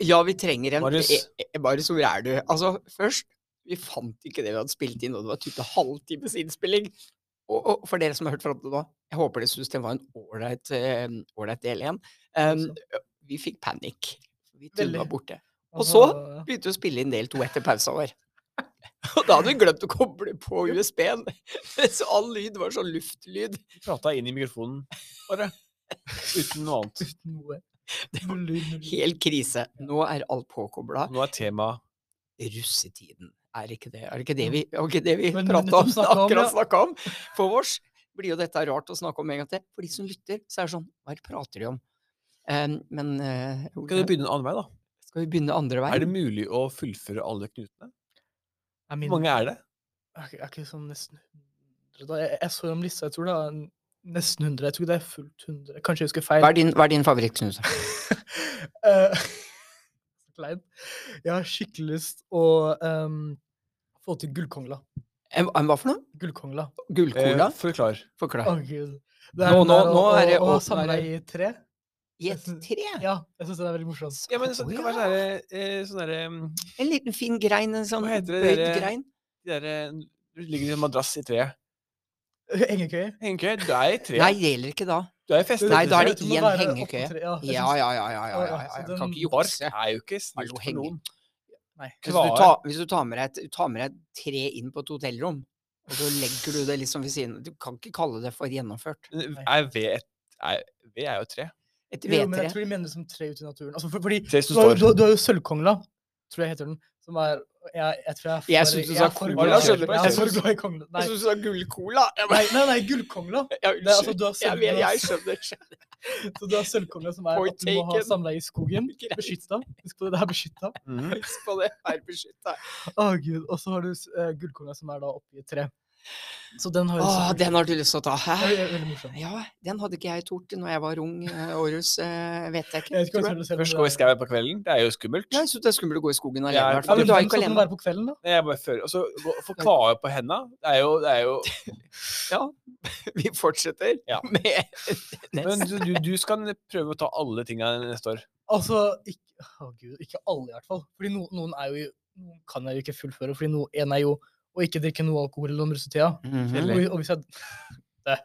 Ja, vi trenger en Marius. e eh, Marius, hvor er du? Altså, først Vi fant ikke det vi hadde spilt inn, og det var type halvtimes innspilling. Og, og for dere som har hørt fram til nå, jeg håper dere syns det var en ålreit eh, del igjen. Um, vi fikk panikk. Vi trodde var borte. Og så begynte vi å spille inn del to etter pausa vår. <laughs> Og da hadde vi glemt å koble på USB-en, <laughs> så all lyd var sånn luftlyd. Vi prata inn i mikrofonen, bare. Uten noe annet. uten noe. Null var. Helt krise. Nå er alt påkobla. Nå er temaet Russetiden. Er ikke det er ikke det vi, ikke det vi Men men, <laughs> om? Akkurat ja. snakka om. For oss blir jo dette rart å snakke om en gang til. For de som lytter, så er det sånn Hva er prater de om? Um, men uh, Skal vi begynne en annen vei, da? skal vi begynne andre Er det mulig å fullføre alle knutene? Hvor mange er det? Er ikke, er ikke sånn nesten Jeg, jeg så om lista, jeg tror det er nesten 100. Jeg tror ikke det er fullt 100. Kanskje jeg husker feil. Hva er din, hva er din favorittknuse? <laughs> Eh, <laughs> så kleint. Jeg har skikkelig lyst å um, få til gullkongla. En, en hva for noe? Gullkongla. Gullkongla? Eh, Forklar. Forklar. Oh, gud. Det Nå- den nå- der å- nå er det å, å samle deg i tre. I et tre? Ja, jeg syns det er veldig morsomt. Ja, men så, det kan være sånn derre eh, sånn En liten fin grein, en sånn Hva heter det bøyd grein? De derre Du ligger i en madrass i treet. Hengekøye. Hengekøye, du er i tre. Nei, det gjelder ikke da. Du er i festet. Nei, da er det tror i en være hengekøye. Ja, Ja, ja, ja, ja, ja, ja, ja, Kan ikke jukse. er jo ikke snilt for noen. Hvis du, tar, hvis du tar med, deg et, tar med deg tre inn på et hotellrom, og så legger du det liksom ved siden Du kan ikke kalle det for gjennomført. Er ved er, ved er jo tre. Et Jo, men jeg tror de mener det som tre ute i naturen. Altså, for, fordi du har, du, du har jo sølvkongla, tror jeg heter den, som er jeg, jeg tror jeg er for, Jeg synes du sa cola? Jeg syns du sa gullcola. Nei, nei, nei gullkongla. <laughs> Altså, du har Jeg, vet, jeg sølv, skjønner. ikke. <laughs> så du har sølvkongla som er Point at du må ha samla i skogen. <laughs> Beskytta. Husk på det, det er beskytta. Mm. Husk på det. er beskytta. Å gud. Og så har du uh, gullkongla som er da oppi et tre. Så den har Åh, den har du lyst til å ta. Hæ? morsom. Ja, den hadde ikke jeg tort når jeg var ung. eh, Århus, eh, vet jeg ikke. Jeg ikke tror jeg. jeg Først gå i skauen på kvelden. Det er jo skummelt. Jeg syns det er skummelt å gå i skogen alene. Ja, Ja, men Du er ikke alene. på kvelden, da? Jeg bare føler, og så gå- få kvae på henda. Det er jo, det er jo <laughs> Ja, vi fortsetter Ja. med Men du, du, du skal prøve å ta alle tinga neste år. Altså, ikke, oh, gud, ikke alle i hvert fall. Fordi no, noen er jo noen kan jeg jo ikke fullføre. Fordi no, en er jo å ikke drikke noe alkohol gjennom russetida. Mm -hmm. Og, og hvis jeg <laughs> det.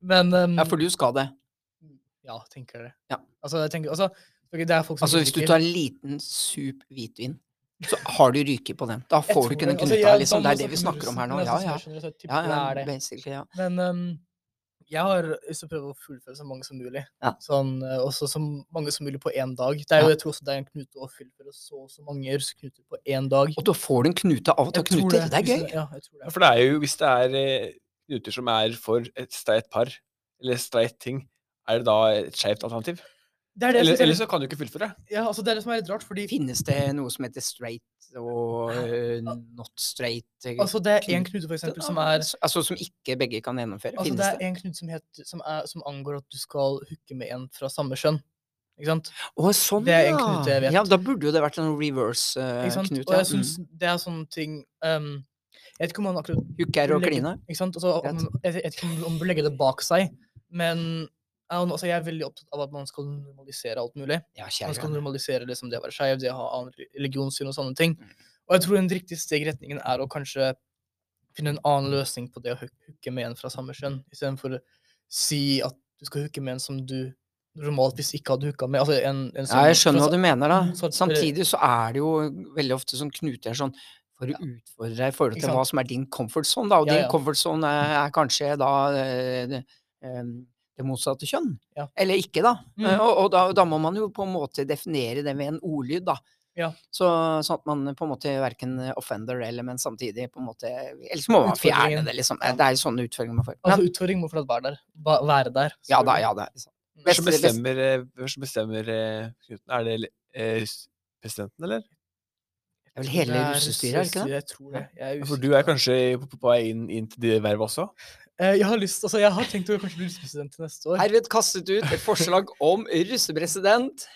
Men um, Ja, for du skal det. ja, tenker jeg det. Ja. Altså, jeg tenker, altså, ok, det folk som Altså, hvis du tar en liten sup hvitvin, så har du ryket på den. Da får du ikke den altså, knuta, jeg- liksom. Det er det vi snakker om her nå. Ja, ja. Ja, ja, basically, ja. Men um, jeg har lyst til å prøve å fullføre så mange som mulig. Ja. Sånn, eh, også så mange som mulig på én dag. Det er jo, Ja. Jeg tror også det er en knute å fullføre så og så mange knuter på én dag. Og da får du en knute av å ta Jeg knuter. Det er gøy. Ja, jeg tror Ja, det. For det er jo, hvis det er eh, knuter som er for et streit par, eller streit ting, er det da et skeivt alternativ? Det er det, Eller, er eller så kan du ikke fullføre. ja, altså, det er det som er litt rart, fordi Finnes det noe som heter straight og uh, not straight? eh, altså, det er én knute- knute for eksempel, som er Altså som ikke begge kan gjennomføre? Altså, Finnes det er det? en knut som, som, er, som angår at du skal hooke med en fra samme kjønn. Ikke sant? Å, sånn, Det er en ja. knute jeg vet. Ja, da burde jo det vært en reverse-knute. Uh, ja. mm. det er sånne ting um, Jeg vet ikke om man akkurat Hooker og kline. Ikke sant? Altså, om, jeg vet ikke om, man bør legge det bak seg, men altså, jeg er veldig opptatt av at man skal normalisere alt mulig. Ja, Man skal normalisere liksom, det å være skeiv, det å ha annen religionssyn og sånne ting. Mm. Og jeg tror en riktig steg i retningen er å kanskje finne en annen løsning på det å hook- hooke med en fra samme kjønn, istedenfor å si at du skal hooke med en som du normalt hvis ikke hadde hooka med. Altså en, en Ja, jeg skjønner hva du mener, da. Mm, så at- Samtidig så er det jo veldig ofte sånn knuter sånn for å Ja. utfordre deg i forhold til hva som er din comfort zone, da. Og Ja, din comfort zone er, er kanskje da eh, eh, det motsatte kjønn. Ja. Eller ikke, da. Mm. Eh, Og, og da, da må man jo på en måte definere det med en ordlyd, da. Ja. Så, sånn at man på en måte verken offender eller, men samtidig på en måte Ellers må man fjerne det, liksom. Ja. Det er sånne utfordringer man får. Altså utfordringen utfordring må fortsatt være der. Ba, være der. ja da, ja da. Mm. Hvem som Beste- beste- bestemmer, eh, som bestemmer eh. Er det eh, presidenten, eller? Det er vel hele russestyret, er det ikke det? Jeg tror det. Jeg er For du er kanskje på, på vei inn, inn til det vervet også? Eh, Jeg har lyst, altså jeg har tenkt å kanskje bli russepresident til neste år. Herved kastet ut et forslag om russepresident.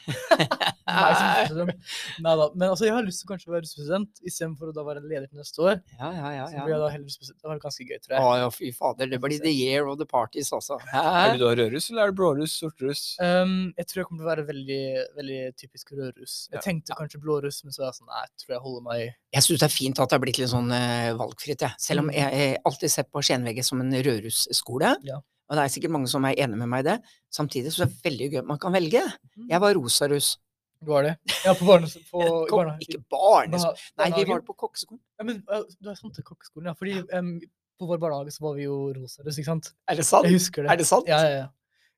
Nei, da. Men altså, jeg har lyst til kanskje å være russepresident istedenfor å da være leder til neste år. Ja, ja, ja. Så blir jeg da heller russepresident. Det var ganske gøy, tror Å jeg. ja, fy fader. Det blir the year of the parties, altså. Er du da rødruss, eller er du blåruss, sortruss? Um, jeg tror jeg kommer til å være veldig, veldig typisk rødruss. Jeg Ja. tenkte kanskje blåruss, men så var jeg sånn, nei, jeg tror jeg holder meg Jeg syns det er fint at det har blitt litt sånn uh, valgfritt, jeg. Selv om Mm. jeg, jeg alltid sett på Skjenvegget som en rødrussskole. Ja. Og det er sikkert mange som er enig med meg i det. Samtidig så er det veldig gøy at man kan velge. Mm. Jeg var rosaruss. Du var det? Ja, på barnes... På, <laughs> Kom, barne- ikke barneskolen. barne- Nei, vi var på kokkeskolen. Ja, men du er sånn til kokkeskolen, ja. Fordi um, på vår barnehage så var vi jo rosaruss, ikke sant? Er det sant? Jeg husker det. Er det sant? Ja, ja, ja.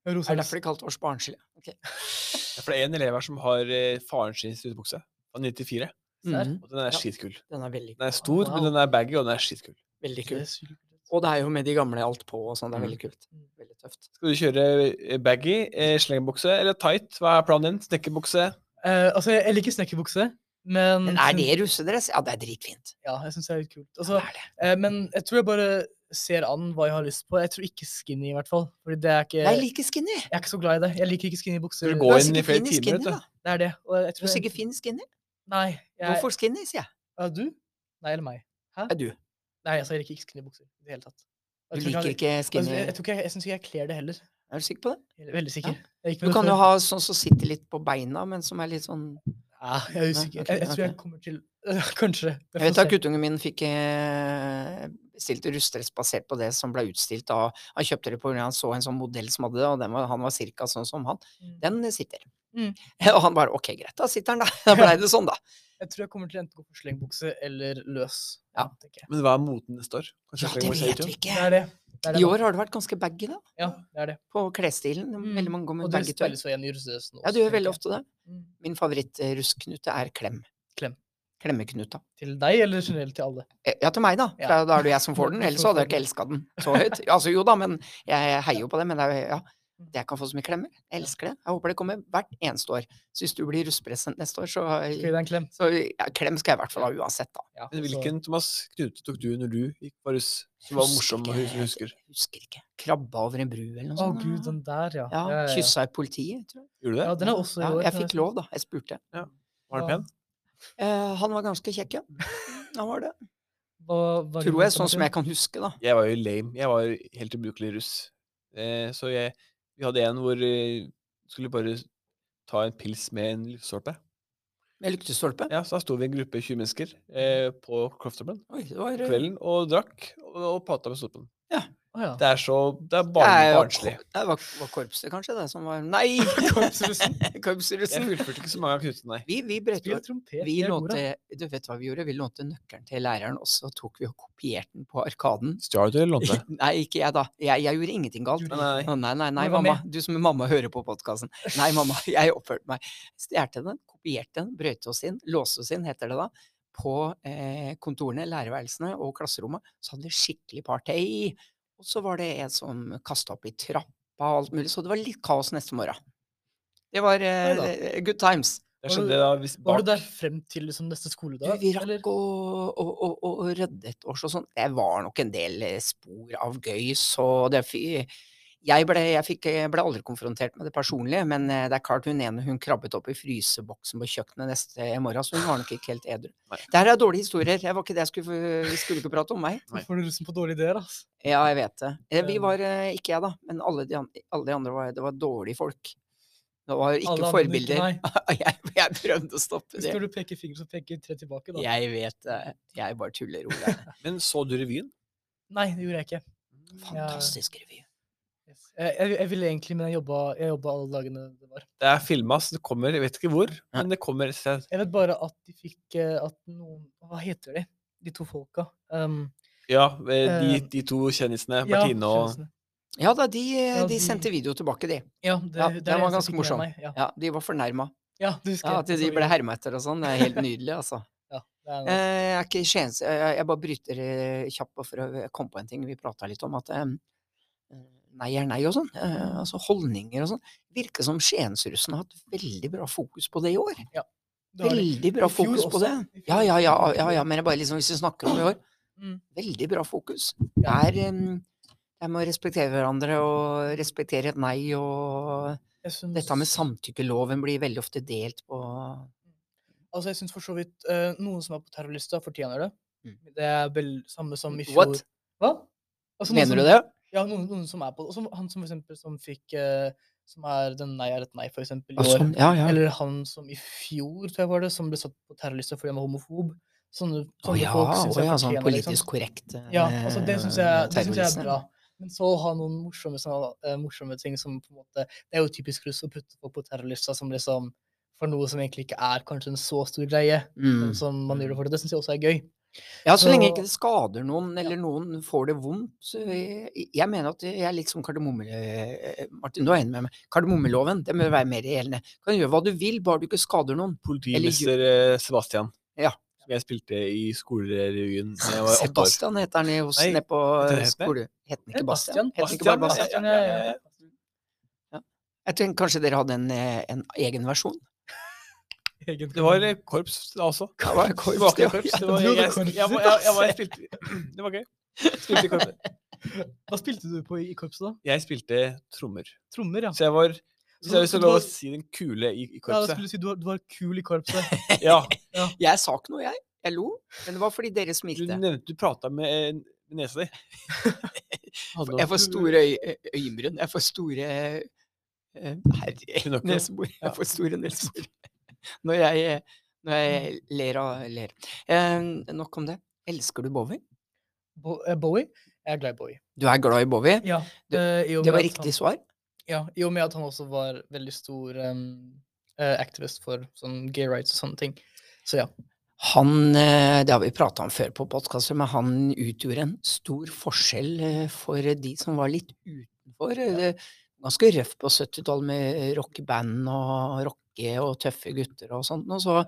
Er det derfor de kalte oss barnslige? Okay. Ja, For det er en elev her som har eh, faren sin strutebukse. Av 94, Mm -hmm. og den er Ja. skitkul. Den er veldig, Den er stor, Wow. men den er baggy, og den er skitkul. veldig Det kul. Er. Og det er jo med de gamle alt på og sånn. Det er Mm. veldig kult. Mm. Veldig tøft. Skal du kjøre eh, baggy, slengebukse eller tight? Hva er planen din? Snekkerbukse? Eh, altså, jeg, liker snekkerbukse, men Men er det russedress? Ja, det er dritfint. Ja, jeg syns det er litt kult. Ja, Altså, det er det. eh, men jeg tror jeg bare ser an hva jeg har lyst på. Jeg tror ikke skinny, i hvert fall. Fordi det er ikke Jeg liker skinny. Jeg er ikke så glad i det. Jeg liker ikke skinny bukser. Du Du går er inn i flere timer, skinny, vet du. Det er det. Og jeg Du tror er jeg- sikkert fin skinny. Nei. Jeg, Hvorfor skinny, sier jeg. Ja, du? Nei, eller meg? Er du? Nei, altså, jeg liker ikke skinny bukser i det hele tatt. Du liker jeg- ikke altså, skinny Jeg, jeg, jeg, jeg syns ikke jeg kler det heller. Er du sikker på det? Veldig sikker. Ja. Du kan jo ha sånn som sitter litt på beina, men som er litt sånn Ja, jeg er usikker. Okay, jeg, jeg tror jeg kommer til <laughs> Kanskje. Jeg vet at guttungen min fikk eh, bestilt rustdress basert på det som ble utstilt da Han kjøpte det av han så en sånn modell som hadde det, og den var, han var cirka sånn som han. Mm. Den sitter. Mm. <laughs> Og han bare ok, greit, da sitter den, da. <laughs> Da blei det sånn, da. Jeg tror jeg kommer til enten å gå for slengbukse eller løs. Ja. tenker jeg. Men hva er moten neste år? Kanskje Ja, det vet vi ikke. Det er det. det, er det I år har det vært ganske baggy, da. Ja, det er det. På klesstilen. Veldig mange går Og med baggy tøy. speiles jo igjen i russedressen Ja, du gjør veldig ofte det. Mm. Min favoritt-russknute er klem. Klem. Klemmeknuta. Til deg, eller generelt til alle? Eh, Ja, til meg, da. Ja. Da er det jeg som får den. <laughs> Ellers så hadde jeg ikke elska den så høyt. Altså jo da, men jeg heier jo på det. Men det er, jo- ja, Mm. Jeg kan få så mye klemmer. Jeg elsker det. Jeg håper det kommer hvert eneste år. Så hvis du blir russepresident neste år, så, gi deg en klem? så ja, klem skal jeg i hvert fall ha uansett, da. Ja, Men så- hvilken Thomas Knute tok du når du gikk på russ? Som var morsom, å huske. husker? Husker ikke. Krabba over en bru eller noe sånt. Å gud, den der, ja. Ja, ja, ja. Kyssa i politiet, tror jeg. Gjorde du det? Ja, den er også i Ja, år. jeg fikk lov, da. Jeg spurte. Var det pen? Eh, han var ganske kjekk, ja. <laughs> Han var det. Tror jeg, sånn som jeg kan huske, da. Jeg var jo lame. Jeg var helt ubrukelig russ. Eh, så jeg, vi hadde en hvor vi skulle bare ta en pils med en lyktestolpe. Med lyktestolpe. Ja, så da sto vi en gruppe 20 mennesker eh, på Crofterman Oi, det var kvelden og drakk og, og prata med stolpen. Å, ja. Det er så Det er barnslig. Det var, var korpset, kanskje, det som var Nei! <laughs> Korpsrussen. Jeg Korpsrussen. fullførte ikke så mange av knutene, nei. Vi, vi brøt jo. Vi lånte Du vet hva vi gjorde? Vi lånte nøkkelen til læreren, og så tok vi og kopierte den på Arkaden. Stjal du eller lånte? <laughs> Nei, ikke jeg, da. Jeg, jeg gjorde ingenting galt. Nei, nei. Nei, nei, nei, mamma. Du som er mamma hører på podkasten. Nei, mamma, <laughs> jeg oppførte meg. Stjerte den, kopierte den, brøyte oss inn, låste oss inn, heter det da, på eh, kontorene, lærerværelsene og klasserommet. Så hadde vi skikkelig party. Og så var det en som kasta opp i trappa og alt mulig, så det var litt kaos neste morgen. Det var eh, good times. Det Var du- da hvis Var du der frem til liksom, neste skoledag? vi eller? rakk å, å, å, å rydde et års og sånn. Det var nok en del eh, spor av gøy, så det fy- jeg ble, jeg fikk, jeg ble aldri konfrontert med det personlige, men eh, det er klart hun ene hun krabbet opp i fryseboksen på kjøkkenet neste morgen, så hun var nok ikke helt edru. Det her er dårlige historier. Det var ikke det jeg skulle, vi skulle ikke prate om meg. Nei. Får du russen på dårlige ideer, altså? Ja, jeg vet det. Eh, Vi Um. var eh, ikke jeg, da, men alle de, an- alle de andre var, det var dårlige folk. Det var Alle ikke andre, ikke forbilder. Ikke, <laughs> jeg, jeg prøvde å stoppe Hvis det. du peker finger, så peker tre tilbake, da. Jeg vet det. Jeg bare tuller, Ole. <laughs> Men så du revyen? Nei, det gjorde jeg ikke. Fantastisk revy. Yes. Jeg, jeg, jeg ville egentlig, men jeg jobba, jeg jobba alle dagene det var. Det er filma, så det kommer Jeg vet ikke hvor, men det kommer et sted. Jeg vet bare at de fikk eh, At noen Hva heter de? De to folka. Um, Ja, eh, de, Eh, de to kjendisene, ja, og. Ja da, de, de sendte video tilbake, de. Ja, det, Ja, det det var ganske morsomt. morsom. Ja. Ja, de var fornærma. ja, du husker Ja, at de ble herma etter og sånn. Det er helt nydelig, altså. <laughs> Ja. Jeg er ikke Skiens... Jeg bare bryter kjapt på for å komme på en ting. Vi prata litt om at nei er nei og sånn. eh, Altså holdninger og sånn. Virker som Skiensrussen har hatt veldig bra fokus på det i år. Det. Veldig bra fokus på det. Ja, ja, ja, ja, ja, men bare liksom, hvis vi snakker om i år Mm. Veldig bra fokus. Det er um, Jeg må respektere hverandre og respektere et nei og synes... Dette med samtykkeloven blir veldig ofte delt på Altså, jeg syns for så vidt uh, noen som er på terrorlista, fortjener det. Mm. Det er vel samme som i fjor. What? Hva? Altså, Mener som, du det? Ja, noen, noen som er på det. Han som for eksempel som fikk eh, Som er den nei er et nei, for eksempel, i år. sånn, ja, ja. Eller han som i fjor, tror jeg var det, som ble satt på terrorlista fordi han var homofob. Sånne, sånne oh, ja, folk syns oh, jeg ja, sånn politisk liksom. korrekt eh, Ja, altså det syns jeg, det synes jeg er bra. Men så ha noen morsomme, sånne, uh, morsomme ting som på en måte Det er jo typisk russ å putte folk på terrorlista som liksom for noe som egentlig ikke er kanskje en så stor greie, Mm. som man gjør det for det. Det syns jeg også er gøy. Ja, så lenge Så- ikke det skader noen, eller noen får det vondt. så Jeg, jeg mener at jeg er litt som kardemomme... Martin, du er enig med meg. Kardemommeloven, det må være mer gjeldende. Du kan gjøre hva du vil, bare du ikke skader noen. Politimester eh, Sebastian. Ja. Som jeg spilte i skolerevyen da jeg var åtte år. Sebastian heter han i- hos Nei, på skole... Het han ikke Bastian? Bastian? Het han ikke bare Bastian, Bastian? ja, ja, ja, ja. Jeg tenkte kanskje dere hadde en, eh, en egen versjon? Det var korps da også. Det var korps, Det var det var- korps. Det ja, var, jeg, jeg, Det var gøy. Spilte i korpset. <laughs> Hva spilte du på i, korpset, da? Jeg spilte trommer. Trommer, ja. Så jeg var Hvis jeg Så- har til å si den kule i, i Ja, da skulle du si du var, du var kul i korpset. <laughs> Ja. Jeg sa ikke noe, jeg. Jeg lo. Men det var fordi dere smilte. Du nevnte Du prata med eh, med nesa di. <laughs> Jeg får store øy. Jeg får store eh, Herre. Nesebor. Jeg får store nesebor. Når jeg, når jeg ler av ler. Eh, nok om det. Elsker du Bowie? Bo eh, Bowie? Jeg er glad i Bowie. Du er glad i Bowie? Ja, Det- eh, Det var riktig Han, svar. ja, I og med at han også var veldig stor um, activist for sånn gay rights og sånne ting. Så ja. Han, det har vi prata om før på podkaster, men han utgjorde en stor forskjell for de som var litt utenfor. Ja. Ganske røff på 70-tallet med rockeband og rocke og tøffe gutter og sånt. Og så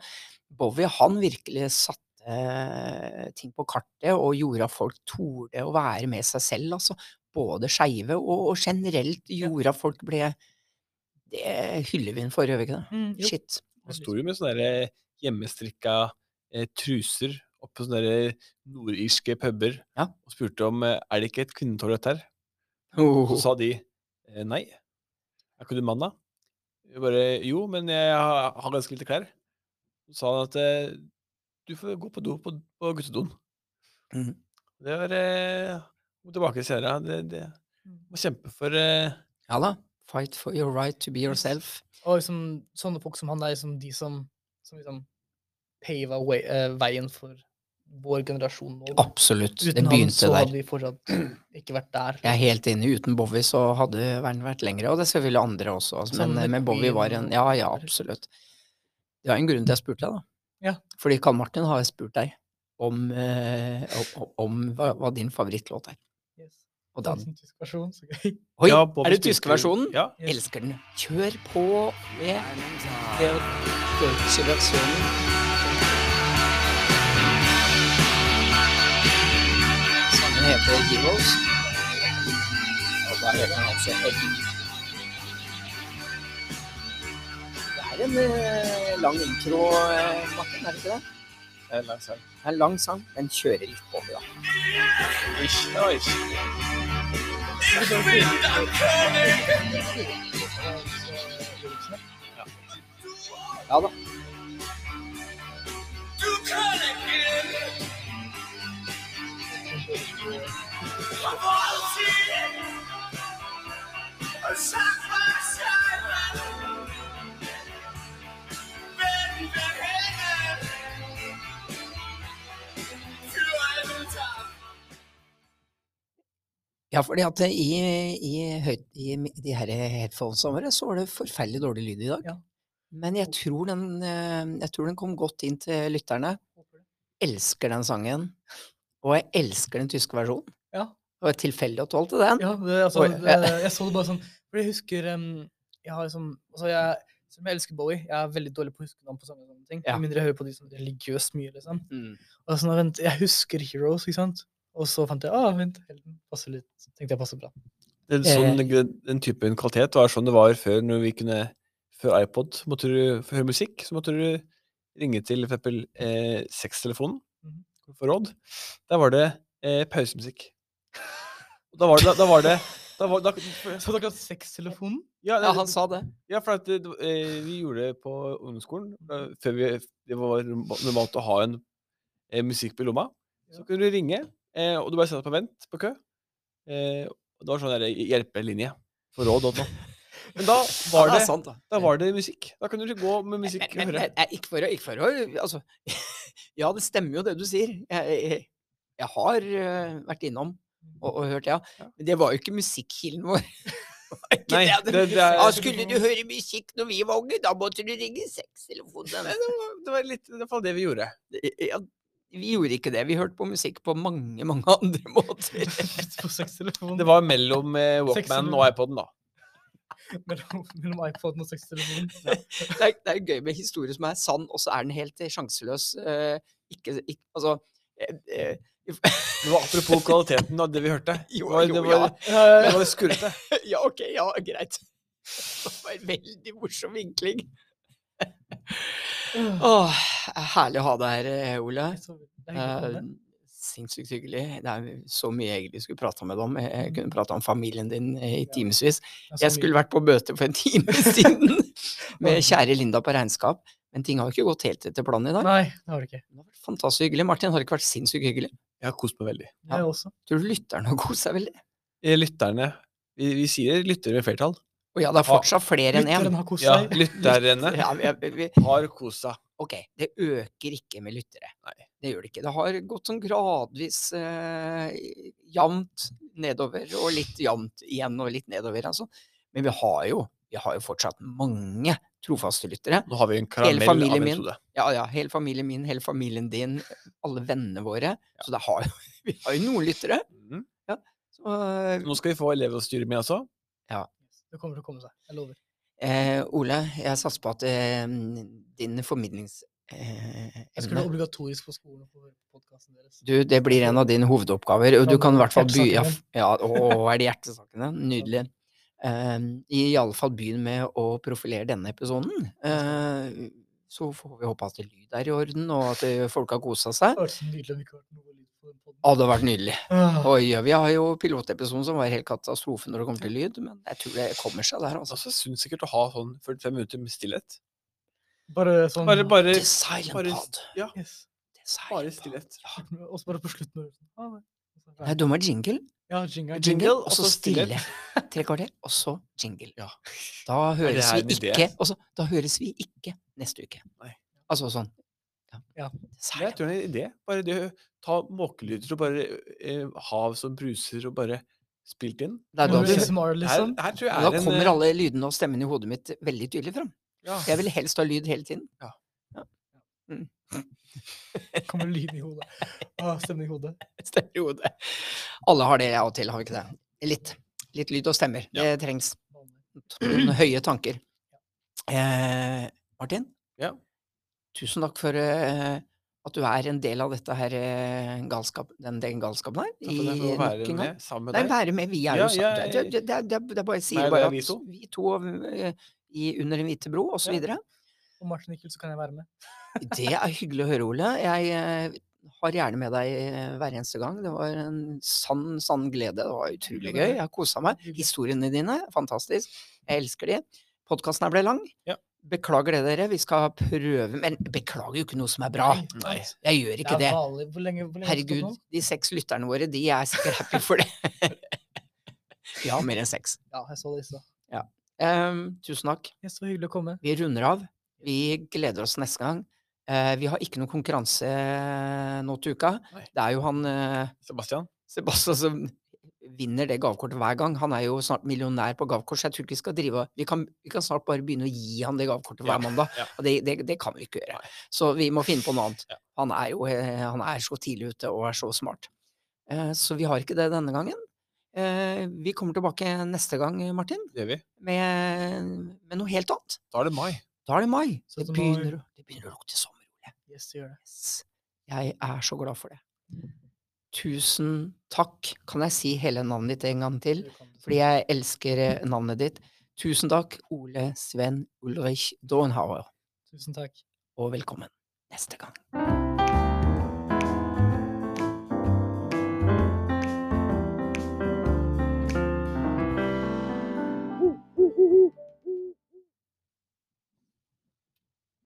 Bowie, han virkelig satte eh, ting på kartet og gjorde at folk torde å være med seg selv, altså. Både skeive og, og generelt gjorde at folk ble Det hyller vi inn for, gjør vi ikke det? Mm. Shit. Han sto jo med sånne der, hjemmestrikka eh, truser oppe på sånne nordirske puber Ja. og spurte om eh, er det ikke et kvinnetoalett her. Oh. Så sa de eh, nei. Er ikke du mann, da? Jeg bare jo, men jeg har, har ganske lite klær. Så sa han at eh, du får gå på do på, på guttedoen. Mm. Det var eh, tilbake senere. Det, det må kjempe for eh, Ja da. Fight for your right to be yourself. Og liksom, sånne folk som han er liksom de som, som liksom pava way, eh, veien for vår generasjon nå. Absolutt. Absolutt. Det Uten han begynte så der. hadde vi fortsatt ikke vært der. Jeg er helt enig. Uten Bowie så hadde verden vært lengre, og det er selvfølgelig andre også. Altså. Sånn Men, med Bowie var en Ja, ja, absolutt. Det var en grunn til jeg spurte deg, da. Ja. Fordi Karl Martin har spurt deg om, eh, om, om hva, hva din favorittlåt er. Yes. Og da Sånn tysk versjon, så gøy. Oi, ja, er det tyske versjonen? Ja. Yes. Elsker den. Kjør på med det deutsche versjonen. Sangen heter Gibbles. Og da heter den altså Egg. Det er en eh, lang intro, eh, Martin, er det ikke det? Det er lang sang. Det er en lang sang. Den kjører litt på, da. Ish, ja, ish. Ja da. Ja, fordi at i, i, i de her headphonesene våre så var det forferdelig dårlig lyd i dag. Ja. Men jeg tror, den, eh, jeg tror den kom godt inn til lytterne. Elsker den sangen. Og jeg elsker den tyske versjonen. Ja. Det var tilfeldig at du valgte den. Ja, det, altså, det, jeg så det bare sånn For jeg husker um, Jeg har liksom altså jeg, Som jeg elsker Bowie, jeg er veldig dårlig på å huske navn på sanger og sånne ting. Ja. Med mindre jeg hører på de som religiøst mye, liksom. Mm. Og sånn, vent, jeg husker Heroes, ikke sant? Og så fant jeg ah, vent, Helden passer litt. Så tenkte jeg passer bra. Det, er sånn, den, den typen kvalitet var sånn det var før når vi kunne Før iPod måtte du høre musikk, så måtte du ringe til eksempel eh, sextelefonen Mhm. for råd. Der var det eh, pausemusikk. Da var det Da, da var det da var, da, Så dere har sextelefonen? ja, Ja, han sa det. Ja, for at det, eh, vi gjorde det på ungdomsskolen. Før vi, det var normalt å ha en eh, musikk på lomma. Så kunne du ringe, eh, og du bare satt på vent på kø. Eh, og det var sånn der hjelpelinje for råd og noe. Men da <laughs> var Ja, det, sant, da. da var det musikk. Da kunne du ikke gå med musikk men, Men, og høre. men, eh, ikke for å, ikke for å altså, <laughs> Ja, det stemmer jo det du sier. Jeg, jeg, jeg har eh, vært innom og, og hørt, ja. Ja. Men det var jo ikke musikkilden vår. <laughs> Nei, det, det, det, er, Ja, skulle du høre musikk når vi var unge, da måtte du ringe sextelefonen. Det, var, det var litt i hvert fall det vi gjorde. Ja, vi gjorde ikke det. Vi hørte på musikk på mange, mange andre <laughs> måter. <laughs> På sextelefonen. Det var mellom eh, Walkman og iPoden, da. mellom, mellom iPoden og sextelefonen. Det er, det er gøy med historie som er sann, og så er den helt sjanseløs. eh, ikke, ikke Altså eh, eh, Det var apropos kvaliteten av det vi hørte. <laughs> Jo, jo, det var, ja. det var skurrete. <laughs> Ja, ok, ja, greit. Det var en veldig morsom vinkling. <laughs> Åh, herlig å ha deg her, eh, Ole. Eh. Sinnssykt hyggelig. Det er så mye jeg egentlig skulle prata med deg om. Jeg kunne prata om familien din i timevis. Jeg skulle vært på Bøte for en time siden med kjære Linda på regnskap, men ting har jo ikke gått helt etter planen i dag. Nei, det har det ikke. Det har vært fantastisk hyggelig. Martin, har det ikke vært sinnssykt hyggelig? Jeg har kost meg veldig. Jeg også. Tror du lytterne har kost seg veldig? Eh, Lytterne Vi, vi sier lyttere med flertall. Og ja, det er fortsatt flere enn én. Lytteren har kost Ja, seg. lytterne <laughs> Ja, vi, vi, vi, har kost seg. ok, det øker ikke med lyttere. Nei. Det gjør det ikke. Det har gått sånn gradvis eh, jevnt nedover, og litt jevnt igjen og litt nedover, altså. Men vi har jo, vi har jo fortsatt mange trofaste lyttere. Nå har vi en Hele karamell av familien en min. Ja, ja, hele familien min, hele familien din, alle vennene våre. Så det har <laughs> vi har jo noen lyttere. Mhm. Så, uh, Nå skal vi få elevstyret med også. Det kommer til å komme seg. Jeg lover. eh, Ole, jeg satser på at eh, din formidlings... Eh, Jeg skulle være obligatorisk på skolen og på podkasten deres. Du, det blir en av dine hovedoppgaver, og du Kan i hvert fall by... Ja, ja, å, er det hjertesakene? Nydelig. I alle fall begynn med å profilere denne episoden. Uh, så får vi håpe at lyd er i orden, og at eh, folk har kosa seg. Det hadde vært nydelig det. Ah, Oi, ja, vi har jo pilotepisoden som var helt katastrofe når det kommer til lyd, men jeg tror det kommer seg der, altså. Altså, sunt sikkert å ha sånn 45 minutter med stillhet. Bare sånn Bare, bare, The silent bare pod. Ja, yes. The silent bare stillhet. stillhet. Og så bare på slutten. og ah, nei. Er Nei, det- jingle. Ja, jingle. Jingle, og og så stille. <laughs> Tre kvarter, og så jingle. Ja. Da høres vi ikke også, Da høres vi ikke neste uke. Nei. Altså sånn. Ja. Men Jeg Silent. tror det er en idé. Bare det å ta måkelyder og bare eh, hav som bruser og bare spilt inn. Det er da, Her, liksom. her tror jeg da er en kommer eh, alle lydene og stemmen i hodet mitt veldig tydelig fram. ja. Jeg vil helst ha lyd hele tiden. <laughs> Kommer lyd i hodet. Ah, stemning i hodet. Stemmer i hodet. Alle har det av og til, har vi ikke det? Litt. Litt lyd og stemmer. Ja. Det trengs. Noen <clears throat> høye tanker. Eh, Martin? Ja. Tusen takk for eh, at du er en del av dette her eh, galskap, den, den galskapen her. Takk for at jeg får nok være gang. med sammen med deg. være med. Vi er Ja, jo sammen. Det, det, det, det, er bare jeg sier Nei, bare at vi to. vi to eh, i Under en hvite bro, og så Ja. Og Martin ikke, så kan jeg være med. Det er hyggelig å høre, Ole. Jeg eh, har gjerne med deg eh, hver eneste gang. Det var en sann, sann glede. Det var utrolig gøy. Jeg har kosa meg. Historiene dine, fantastisk. Jeg elsker de. Podkasten her ble lang. Ja. Beklager det, dere. Vi skal prøve Men beklager jo ikke noe som er bra. Nei. Jeg gjør ikke Det. Hvor lenge, hvor lenge Herregud, de seks lytterne våre, de er sikkert happy for det. <laughs> Vi har mer enn seks. Ja, jeg så det i stad. Ehm, tusen takk. Det er så hyggelig å komme. Vi runder av. Vi gleder oss neste gang. Eh, vi har ikke noen konkurranse nå til uka. Nei. Det er jo han eh, Sebastian. Sebastian som vinner det gavekortet hver gang. Han er jo snart millionær på gavekort, så jeg tror ikke vi skal drive vi kan, vi kan snart bare begynne å gi han det gavekortet hver Ja, mandag. ja. Og det, det, det kan vi ikke gjøre. Nei. Så vi må finne på noe annet. Ja. Han er jo eh, han er så tidlig ute og er så smart. Eh, så vi har ikke det denne gangen. Eh, vi kommer tilbake neste gang, Martin, med, med noe helt annet. Da er det mai. Da er det mai. Det begynner, det begynner å lukte sommer, Ole. Yes, det gjør det. Yes. Jeg er så glad for det. Tusen takk. Kan jeg si hele navnet ditt en gang til? Fordi jeg elsker eh, navnet ditt. Tusen takk, Ole Sven Ulrich Dornhauer, Tusen takk. og velkommen neste gang.